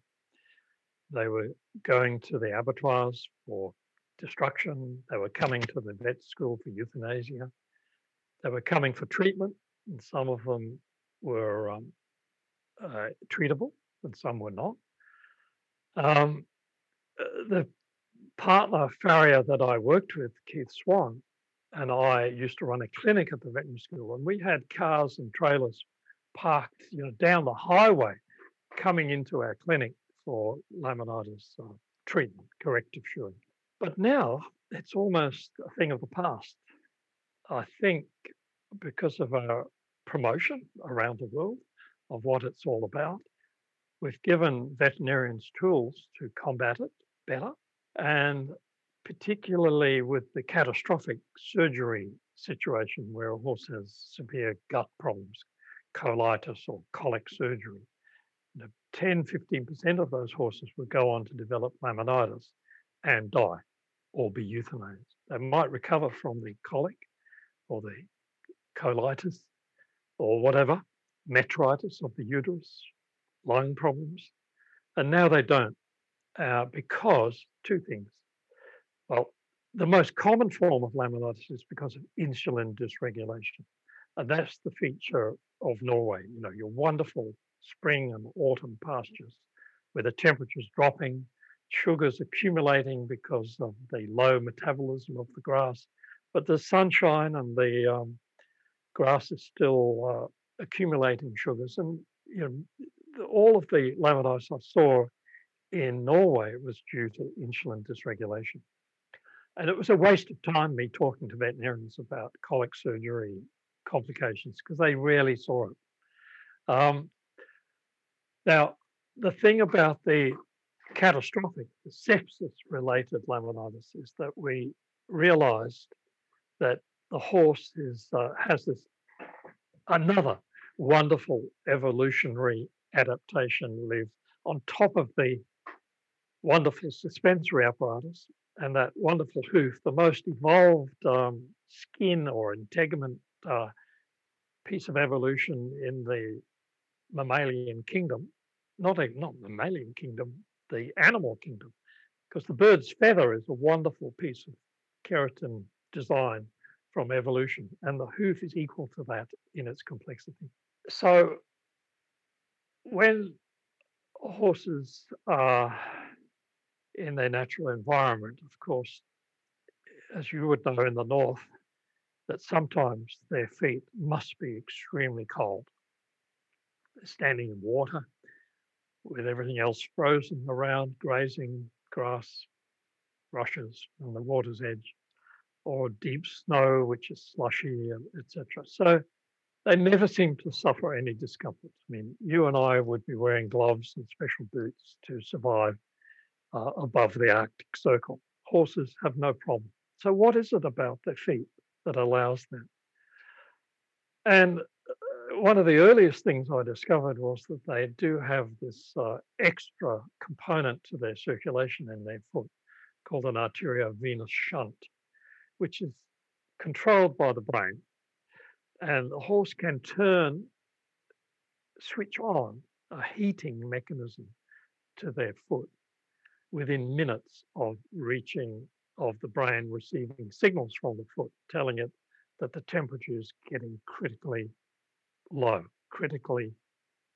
[SPEAKER 2] They were going to the abattoirs for destruction. They were coming to the vet school for euthanasia. They were coming for treatment, and some of them were um, uh, treatable, and some were not. Um, uh, the partner farrier that I worked with, Keith Swan, and I used to run a clinic at the veterinary school, and we had cars and trailers parked, you know, down the highway, coming into our clinic for laminitis uh, treatment, corrective shoeing. But now it's almost a thing of the past. I think because of our promotion around the world of what it's all about, we've given veterinarians tools to combat it better. And particularly with the catastrophic surgery situation where a horse has severe gut problems, colitis or colic surgery, 10, 15% of those horses would go on to develop laminitis and die or be euthanized. They might recover from the colic or the colitis or whatever, metritis of the uterus, lung problems. And now they don't uh, because two things. Well, the most common form of laminitis is because of insulin dysregulation. And that's the feature of Norway, you know, your wonderful spring and autumn pastures where the temperature's dropping, sugars accumulating because of the low metabolism of the grass, but the sunshine and the um, grass is still uh, accumulating sugars. And you know, all of the laminitis I saw in Norway was due to insulin dysregulation. And it was a waste of time me talking to veterinarians about colic surgery complications because they rarely saw it. Um, now, the thing about the catastrophic, the sepsis related laminitis is that we realized that the horse is, uh, has this another wonderful evolutionary adaptation live on top of the wonderful suspensory apparatus and that wonderful hoof, the most evolved um, skin or integument uh, piece of evolution in the mammalian kingdom, not a, not mammalian kingdom, the animal kingdom, because the bird's feather is a wonderful piece of keratin design from evolution, and the hoof is equal to that in its complexity. So when horses are in their natural environment, of course, as you would know in the north, that sometimes their feet must be extremely cold. They're standing in water with everything else frozen around, grazing grass, rushes on the water's edge, or deep snow, which is slushy, etc. So they never seem to suffer any discomfort. I mean, you and I would be wearing gloves and special boots to survive uh, above the Arctic Circle. Horses have no problem. So, what is it about their feet that allows that? And uh, one of the earliest things I discovered was that they do have this uh, extra component to their circulation in their foot called an arteriovenous shunt, which is controlled by the brain. And the horse can turn, switch on a heating mechanism to their foot within minutes of reaching of the brain receiving signals from the foot telling it that the temperature is getting critically low, critically.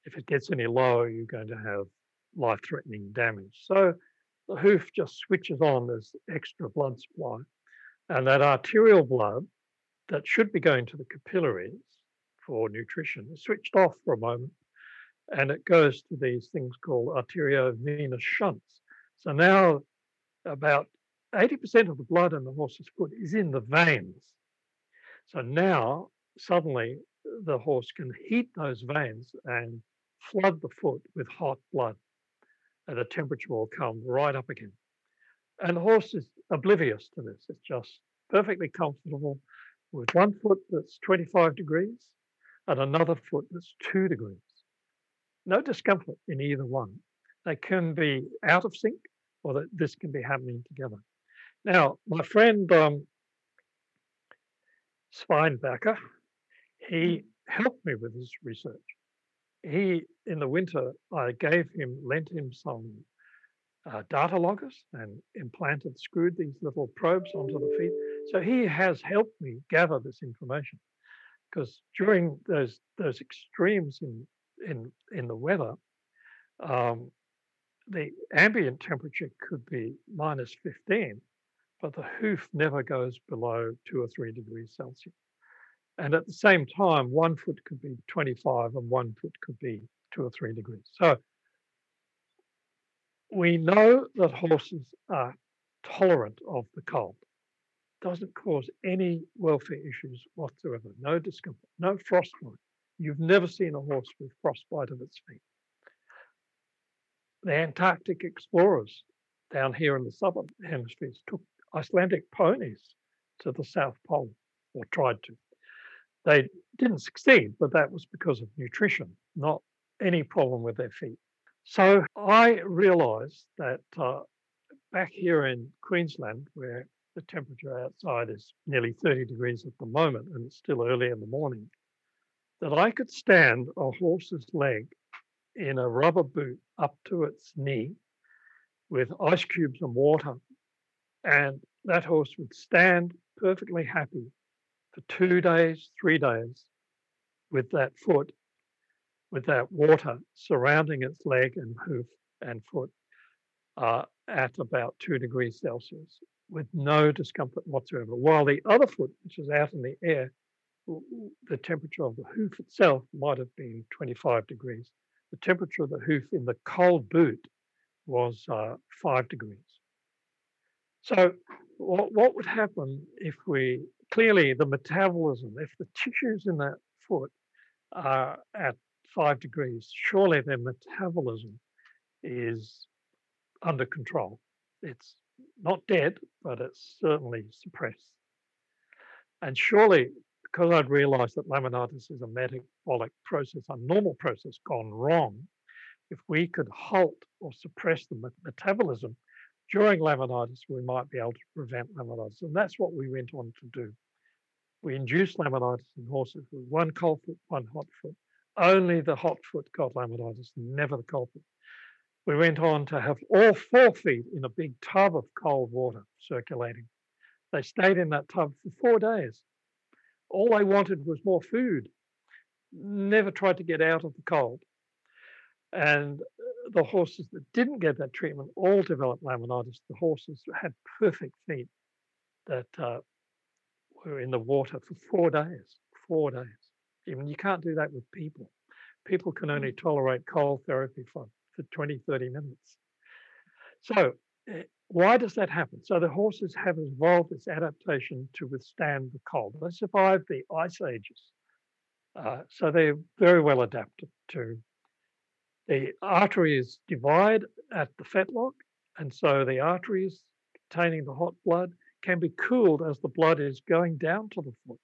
[SPEAKER 2] If it gets any lower, you're going to have life threatening damage. So the hoof just switches on this extra blood supply. And that arterial blood that should be going to the capillaries for nutrition is switched off for a moment and it goes to these things called arteriovenous shunts. So now about 80% of the blood in the horse's foot is in the veins. So now suddenly the horse can heat those veins and flood the foot with hot blood and the temperature will come right up again. And the horse is oblivious to this. It's just perfectly comfortable with one foot that's 25 degrees and another foot that's two degrees. No discomfort in either one. They can be out of sync or that this can be happening together. Now, my friend um, he helped me with this research. He, in the winter, I gave him, lent him some uh, data loggers and implanted, screwed these little probes onto the feet. So he has helped me gather this information because during those those extremes in in in the weather, um, the ambient temperature could be minus 15, but the hoof never goes below two or three degrees Celsius. And at the same time, one foot could be 25 and one foot could be two or three degrees. So we know that horses are tolerant of the cold. Doesn't cause any welfare issues whatsoever. No discomfort, no frostbite. You've never seen a horse with frostbite of its feet. The Antarctic explorers down here in the southern hemispheres took Icelandic ponies to the South Pole, or tried to. They didn't succeed, but that was because of nutrition, not any problem with their feet. So I realized that uh, back here in Queensland, where the temperature outside is nearly 30 degrees at the moment, and it's still early in the morning, that I could stand a horse's leg in a rubber boot up to its knee with ice cubes and water. And that horse would stand perfectly happy for two days, three days with that foot, with that water surrounding its leg and hoof and foot uh, at about two degrees Celsius with no discomfort whatsoever. While the other foot, which is out in the air, the temperature of the hoof itself might have been 25 degrees. The temperature of the hoof in the cold boot was uh, five degrees. So, what, what would happen if we clearly the metabolism, if the tissues in that foot are at five degrees, surely their metabolism is under control. It's not dead, but it's certainly suppressed. And surely because I'd realized that laminitis is a metabolic process, a normal process gone wrong, if we could halt or suppress the metabolism during laminitis, we might be able to prevent laminitis. And that's what we went on to do. We induced laminitis in horses with one cold foot, one hot foot. Only the hot foot got laminitis, never the cold foot. We went on to have all four feet in a big tub of cold water circulating. They stayed in that tub for four days all they wanted was more food, never tried to get out of the cold. And uh, the horses that didn't get that treatment all developed laminitis. The horses had perfect feet that uh, were in the water for four days. Four days. Even you can't do that with people. People can only mm. tolerate cold therapy for, for 20, 30 minutes. So why does that happen? So the horses have evolved this adaptation to withstand the cold. They survived the ice ages. Uh, so they're very well adapted to. The arteries divide at the fetlock, and so the arteries containing the hot blood can be cooled as the blood is going down to the foot.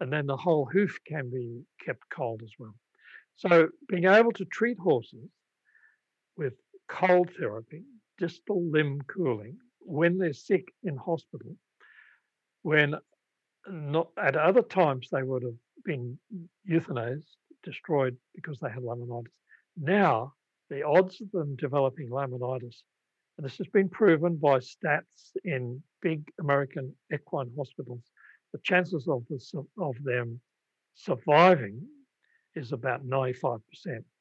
[SPEAKER 2] And then the whole hoof can be kept cold as well. So being able to treat horses with cold therapy distal limb cooling when they're sick in hospital, when not at other times they would have been euthanized, destroyed because they had laminitis. Now, the odds of them developing laminitis, and this has been proven by stats in big American equine hospitals, the chances of, of them surviving is about 95%,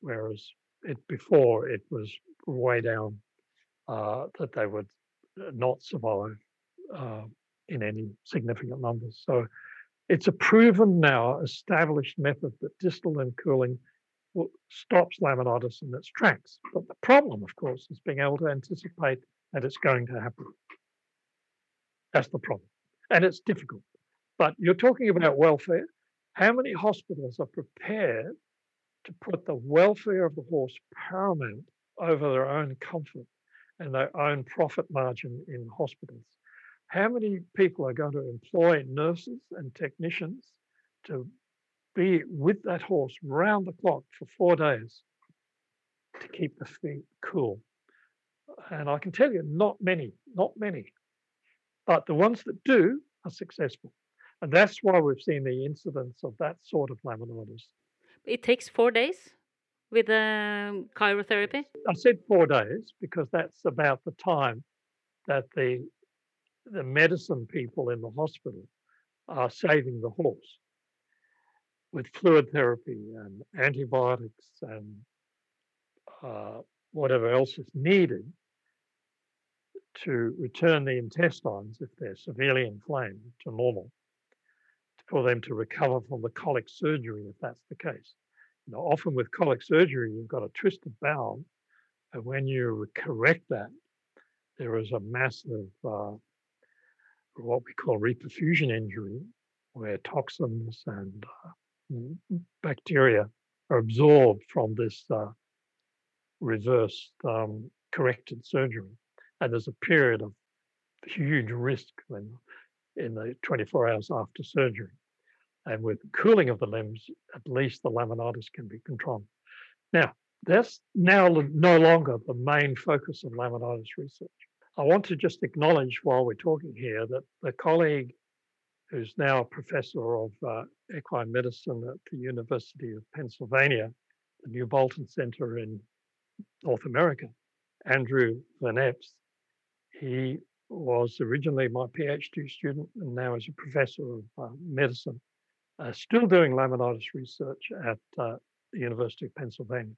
[SPEAKER 2] whereas it before it was way down uh, that they would uh, not survive uh, in any significant numbers. So it's a proven now established method that distal limb cooling stops laminitis in its tracks. But the problem, of course, is being able to anticipate that it's going to happen. That's the problem. And it's difficult. But you're talking about welfare. How many hospitals are prepared to put the welfare of the horse paramount over their own comfort and their own profit margin in hospitals? How many people are going to employ nurses and technicians to be with that horse round the clock for four days to keep the feet cool? And I can tell you, not many, not many. But the ones that do are successful. And that's why we've seen the incidence of that sort of laminitis.
[SPEAKER 1] It takes four days with the cryotherapy?
[SPEAKER 2] I said four days because that's about the time that the the medicine people in the hospital are saving the horse with fluid therapy and antibiotics and uh, whatever else is needed to return the intestines, if they're severely inflamed, to normal, for them to recover from the colic surgery, if that's the case. You know, often with colic surgery, you've got a twisted bowel, and when you correct that, there is a massive, uh, what we call reperfusion injury, where toxins and uh, bacteria are absorbed from this uh, reversed um, corrected surgery. And there's a period of huge risk when in the 24 hours after surgery. And with cooling of the limbs, at least the laminitis can be controlled. Now, that's now no longer the main focus of laminitis research. I want to just acknowledge while we're talking here that the colleague who's now a professor of uh, equine medicine at the University of Pennsylvania, the New Bolton Center in North America, Andrew Van Eps, he was originally my PhD student and now is a professor of uh, medicine, uh, still doing laminitis research at uh, the University of Pennsylvania.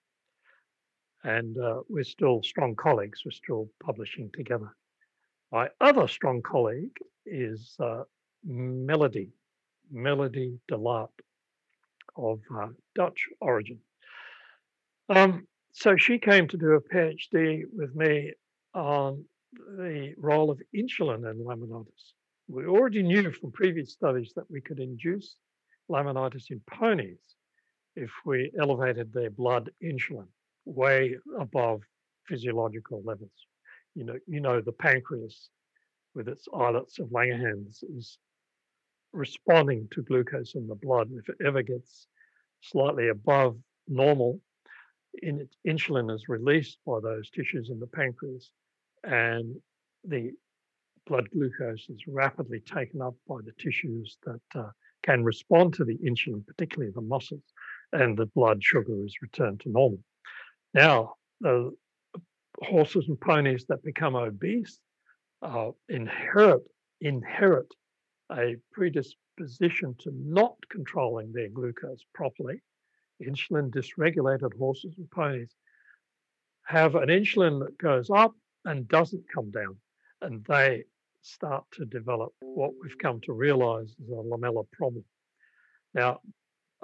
[SPEAKER 2] And uh, we're still strong colleagues, we're still publishing together. My other strong colleague is uh, Melody, Melody de Laat of uh, Dutch origin. Um, so she came to do a PhD with me on the role of insulin in laminitis. We already knew from previous studies that we could induce laminitis in ponies if we elevated their blood insulin way above physiological levels. You know, you know the pancreas with its islets of Langerhans is responding to glucose in the blood. If it ever gets slightly above normal, in insulin is released by those tissues in the pancreas and the blood glucose is rapidly taken up by the tissues that uh, can respond to the insulin, particularly the muscles, and the blood sugar is returned to normal. Now, horses and ponies that become obese uh, inherit inherit a predisposition to not controlling their glucose properly. Insulin dysregulated horses and ponies have an insulin that goes up and doesn't come down. And they start to develop what we've come to realize is a lamellar problem. Now,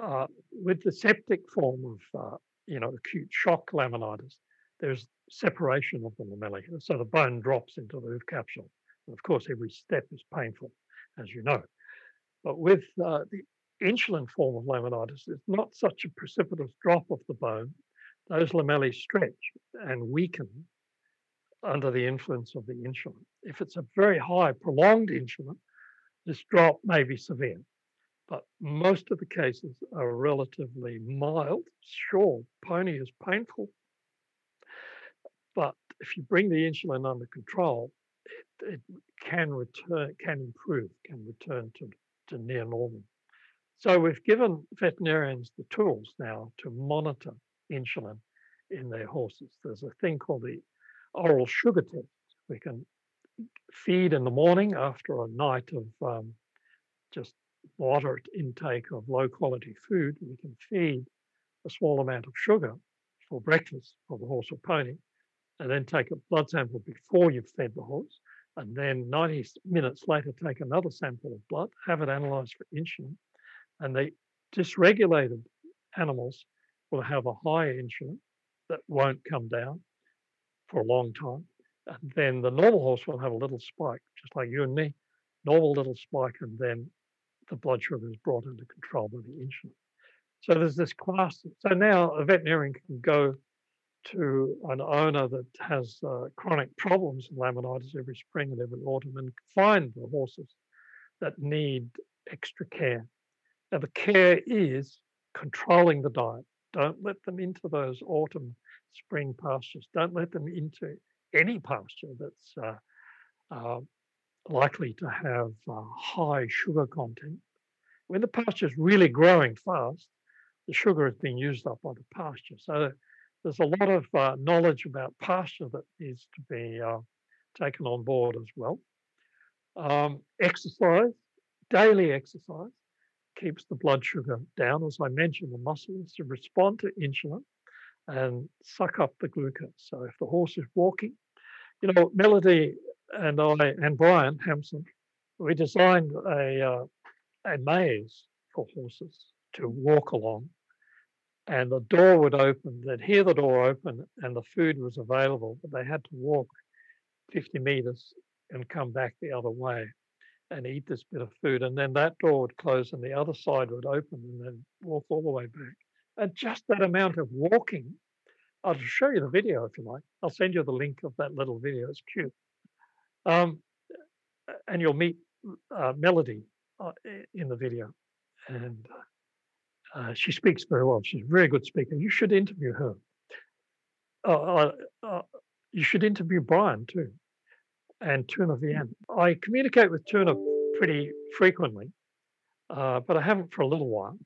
[SPEAKER 2] uh, with the septic form of, uh, you know, acute shock laminitis, there's separation of the lamellae. So the bone drops into the capsule. And of course, every step is painful, as you know. But with uh, the insulin form of laminitis, it's not such a precipitous drop of the bone. Those lamellae stretch and weaken under the influence of the insulin. If it's a very high, prolonged insulin, this drop may be severe, but most of the cases are relatively mild. Sure, pony is painful, but if you bring the insulin under control, it, it can return, can improve, can return to, to near normal. So we've given veterinarians the tools now to monitor insulin in their horses. There's a thing called the oral sugar test. We can feed in the morning after a night of um, just moderate intake of low quality food. We can feed a small amount of sugar for breakfast for the horse or pony, and then take a blood sample before you've fed the horse, and then 90 minutes later take another sample of blood, have it analyzed for insulin, and the dysregulated animals will have a higher insulin that won't come down for a long time. And then the normal horse will have a little spike, just like you and me, normal little spike, and then the blood sugar is brought under control by the insulin. So there's this class. So now a veterinarian can go to an owner that has uh, chronic problems in laminitis every spring and every autumn and find the horses that need extra care. Now the care is controlling the diet. Don't let them into those autumn, spring pastures. Don't let them into any pasture that's uh, uh, likely to have uh, high sugar content. When the pasture is really growing fast, the sugar is being used up by the pasture. So there's a lot of uh, knowledge about pasture that needs to be uh, taken on board as well. Um, exercise, daily exercise, keeps the blood sugar down. As I mentioned, the muscles respond to insulin and suck up the glucose. So if the horse is walking, you know, Melody and I and Brian Hampson, we designed a uh, a maze for horses to walk along, and the door would open. They'd hear the door open, and the food was available, but they had to walk 50 meters and come back the other way and eat this bit of food. And then that door would close and the other side would open and then walk all the way back. And just that amount of walking, I'll show you the video if you like. I'll send you the link of that little video. It's cute. Um, and you'll meet uh, Melody uh, in the video. And uh, she speaks very well. She's a very good speaker. You should interview her. Uh, uh, uh, you should interview Brian too and Tuna Vian. I communicate with Tuna pretty frequently, uh, but I haven't for a little while.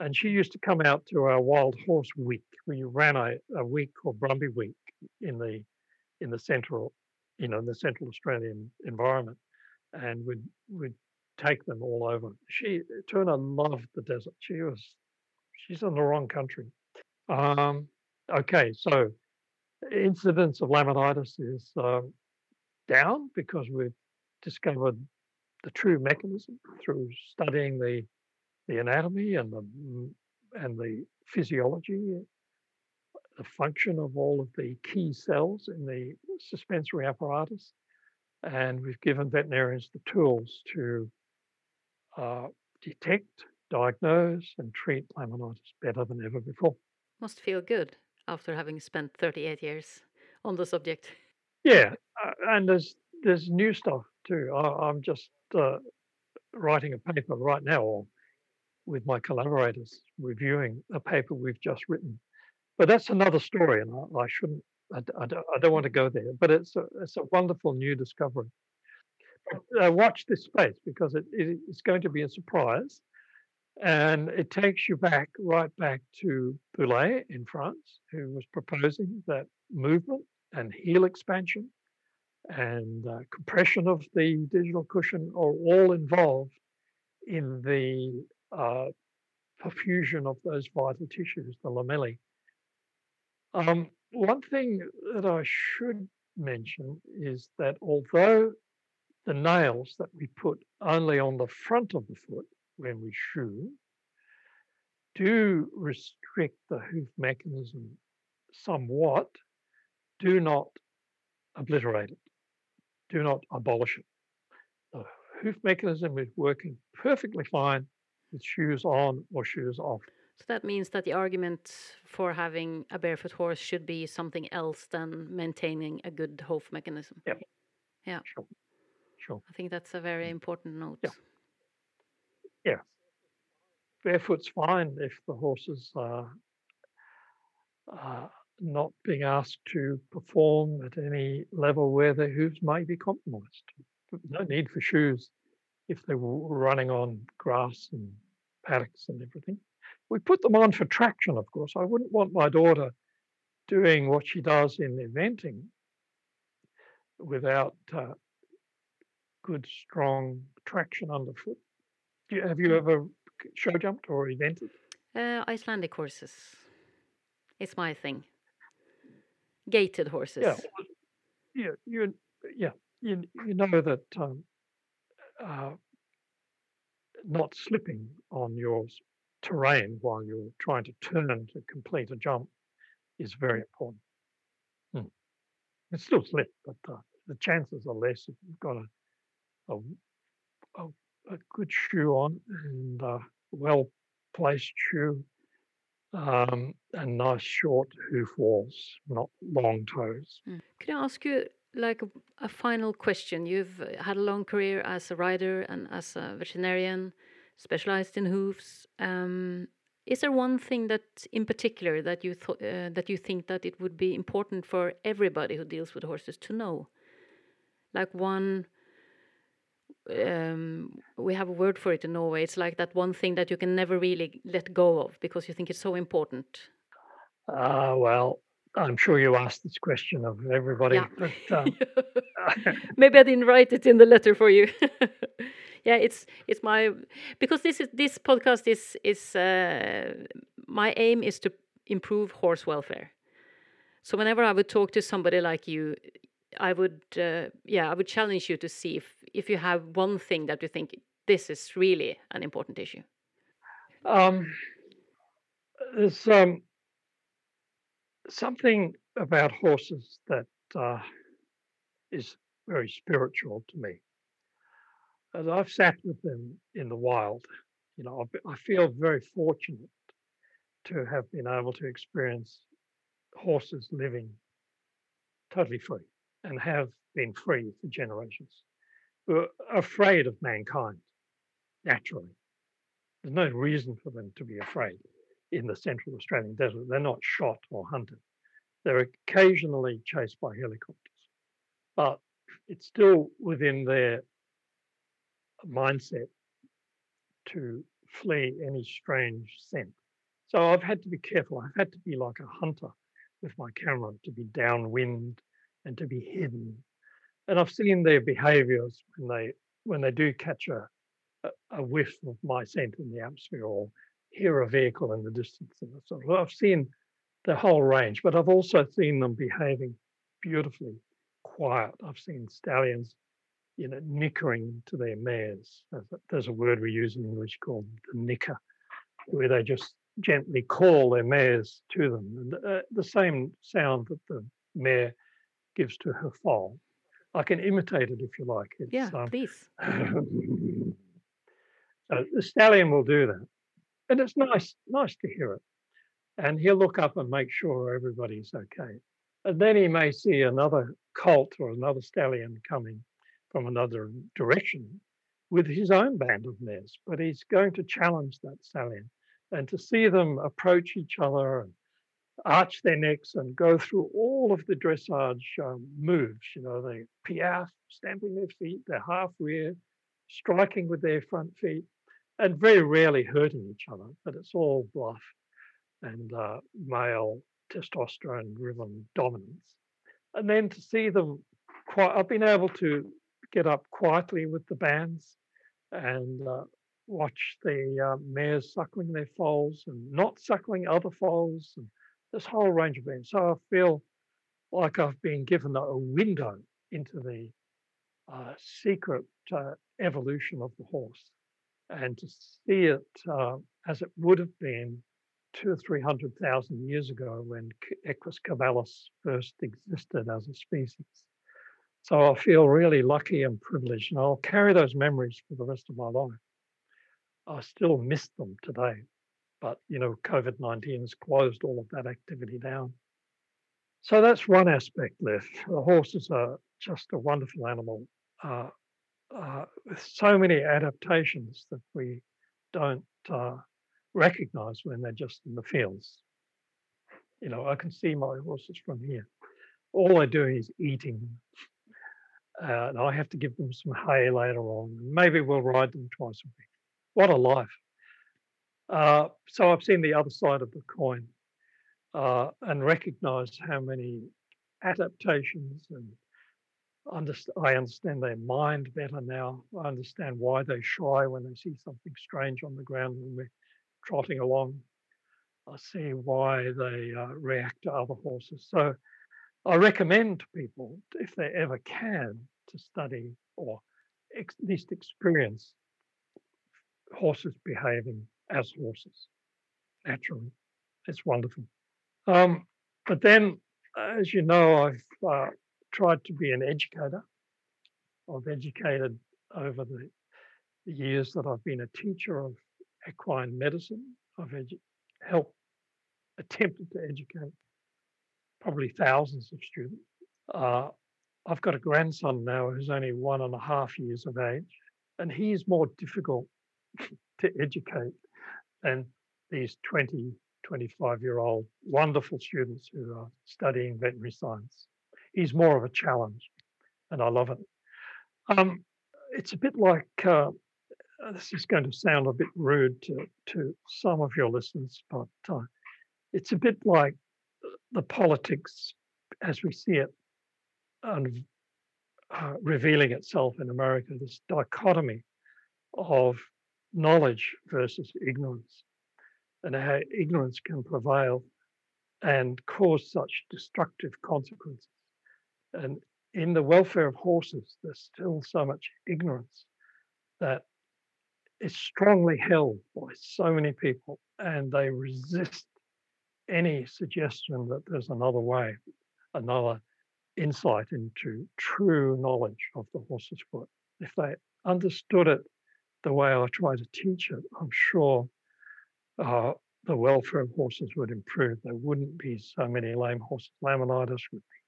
[SPEAKER 2] And she used to come out to our Wild Horse Week. We ran a, a week called Brumby Week in the in the central, you know, in the central Australian environment, and we'd we'd take them all over. She Tuna loved the desert. She was she's in the wrong country. Um, okay, so incidence of laminitis is uh, down because we've discovered the true mechanism through studying the the anatomy and the and the physiology, the function of all of the key cells in the suspensory apparatus, and we've given veterinarians the tools to uh, detect, diagnose, and treat laminitis better than ever before.
[SPEAKER 1] Must feel good after having spent 38 years on the subject.
[SPEAKER 2] Yeah, uh, and there's there's new stuff too. I, I'm just uh, writing a paper right now with my collaborators, reviewing a paper we've just written. But that's another story, and I, I shouldn't. I, I, don't, I, don't, want to go there. But it's a it's a wonderful new discovery. Uh, watch this space because it, it, it's going to be a surprise, and it takes you back right back to Bouley in France, who was proposing that movement and heel expansion and uh, compression of the digital cushion are all involved in the uh, perfusion of those vital tissues, the lamellae. Um, one thing that I should mention is that although the nails that we put only on the front of the foot when we shoe do restrict the hoof mechanism somewhat, do not obliterate it, do not abolish it. The hoof mechanism is working perfectly fine with shoes on or shoes off.
[SPEAKER 1] So that means that the argument for having a barefoot horse should be something else than maintaining a good hoof mechanism.
[SPEAKER 2] Yeah.
[SPEAKER 1] Yeah.
[SPEAKER 2] Sure. Sure.
[SPEAKER 1] I think that's a very mm. important note.
[SPEAKER 2] Yeah. Yeah. Barefoot's fine if the horse is uh, uh, not being asked to perform at any level where their hooves may be compromised. No need for shoes if they were running on grass and paddocks and everything. We put them on for traction, of course. I wouldn't want my daughter doing what she does in eventing without uh, good, strong traction underfoot. You, have you ever show jumped or evented?
[SPEAKER 1] Uh, Icelandic horses. It's my thing. Gaited horses.
[SPEAKER 2] Yeah, yeah, you, yeah, you, you know that um, uh, not slipping on your terrain while you're trying to turn to complete a jump is very important. Hmm. It's still slip, but uh, the chances are less if you've got a, a, a, a good shoe on and a well placed shoe um, and nice short hoof walls, not long toes.
[SPEAKER 1] Mm. Could I ask you like a, a, final question? You've had a long career as a rider and as a veterinarian, specialized in hoofs. Um, is there one thing that, in particular, that you uh, that you think that it would be important for everybody who deals with horses to know? Like one, um, we have a word for it in Norway. It's like that one thing that you can never really let go of because you think it's so important.
[SPEAKER 2] Uh, well, I'm sure you asked this question of everybody. Yeah. But, [laughs] um, [laughs]
[SPEAKER 1] Maybe I didn't write it in the letter for you. [laughs] yeah, it's it's my because this is this podcast is is uh, my aim is to improve horse welfare. So whenever I would talk to somebody like you, I would uh, yeah I would challenge you to see if if you have one thing that you think this is really an important issue.
[SPEAKER 2] Um, there's um something about horses that uh, is very spiritual to me. As I've sat with them in the wild, you know, I feel very fortunate to have been able to experience horses living totally free and have been free for generations who are afraid of mankind naturally. There's no reason for them to be afraid in the central Australian desert. They're not shot or hunted. They're occasionally chased by helicopters, but it's still within their mindset to flee any strange scent. So I've had to be careful. I've had to be like a hunter with my camera to be downwind and to be hidden. And I've seen their behaviors when they when they do catch a, a, whiff of my scent in the atmosphere or hear a vehicle in the distance. And so I've seen the whole range, but I've also seen them behaving beautifully quiet. I've seen stallions, you know, nickering to their mares. There's a word we use in English called the nicker, where they just gently call their mares to them. And uh, the same sound that the mare gives to her foal. I can imitate it if you like.
[SPEAKER 1] It's, yeah, um, please. [laughs]
[SPEAKER 2] so the stallion will do that and it's nice, nice to hear it. And he'll look up and make sure everybody's okay. And then he may see another colt or another stallion coming from another direction with his own band of mares, but he's going to challenge that stallion. And to see them approach each other and arch their necks and go through all of the dressage um, moves, you know, they piaffe, stamping their feet, they're half rear, striking with their front feet, and very rarely hurting each other, but it's all bluff and uh, male testosterone driven dominance. And then to see them quite, I've been able to get up quietly with the bands and uh, watch the uh, mares suckling their foals and not suckling other foals and this whole range of things. So I feel like I've been given a window into the uh, secret uh, evolution of the horse and to see it uh, as it would have been two or three hundred thousand years ago when Equus caballus first existed as a species. So I feel really lucky and privileged, and I'll carry those memories for the rest of my life. I still miss them today, but you know, COVID 19 has closed all of that activity down. So that's one aspect left. The horses are just a wonderful animal. Uh, uh, with so many adaptations that we don't uh, recognize when they're just in the fields. You know, I can see my horses from here. All they're doing is eating. Uh, and I have to give them some hay later on. Maybe we'll ride them twice a week. What a life. Uh, so I've seen the other side of the coin uh, and recognized how many adaptations and I understand their mind better now. I understand why they shy when they see something strange on the ground when we're trotting along. I see why they uh, react to other horses. So I recommend to people, if they ever can, to study or at least experience horses behaving as horses naturally. It's wonderful. Um, but then, as you know, I've uh, tried to be an educator. I've educated over the, the years that I've been a teacher of equine medicine. I've edu- helped, attempted to educate probably thousands of students. Uh, I've got a grandson now who's only one and a half years of age, and he is more difficult [laughs] to educate than these 20, 25 year old wonderful students who are studying veterinary science. He's more of a challenge, and I love it. Um, it's a bit like uh, this is going to sound a bit rude to, to some of your listeners, but uh, it's a bit like the politics as we see it and uh, revealing itself in America, this dichotomy of knowledge versus ignorance, and how ignorance can prevail and cause such destructive consequences. And in the welfare of horses, there's still so much ignorance that is strongly held by so many people, and they resist any suggestion that there's another way, another insight into true knowledge of the horse's foot. If they understood it the way I try to teach it, I'm sure uh, the welfare of horses would improve. There wouldn't be so many lame horses. Laminitis would be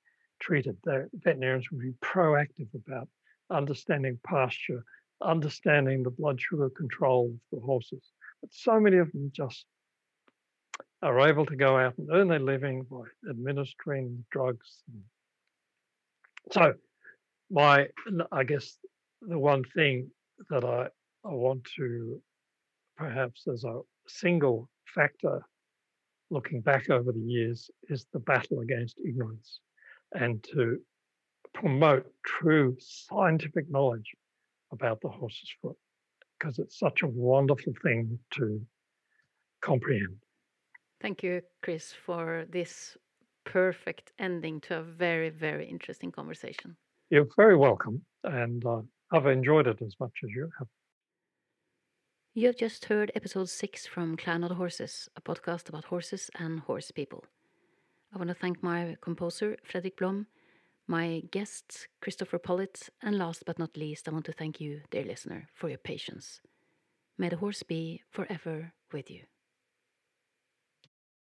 [SPEAKER 2] treated. The veterinarians would be proactive about understanding pasture, understanding the blood sugar control of the horses. But so many of them just are able to go out and earn their living by administering drugs. So, my, I guess, the one thing that I, I want to perhaps as a single factor looking back over the years is the battle against ignorance and to promote true scientific knowledge about the horse's foot because it's such a wonderful thing to comprehend.
[SPEAKER 1] Thank you, Chris, for this perfect ending to a very, very interesting conversation.
[SPEAKER 2] You're very welcome, and uh, I've enjoyed it as much as you have.
[SPEAKER 1] You have just heard episode six from Clan of the Horses, a podcast about horses and horse people. I want to thank my composer, Fredrik Blom, my guests, Christopher Pollitt, and last but not least, I want to thank you, dear listener, for your patience. May the horse be forever with you.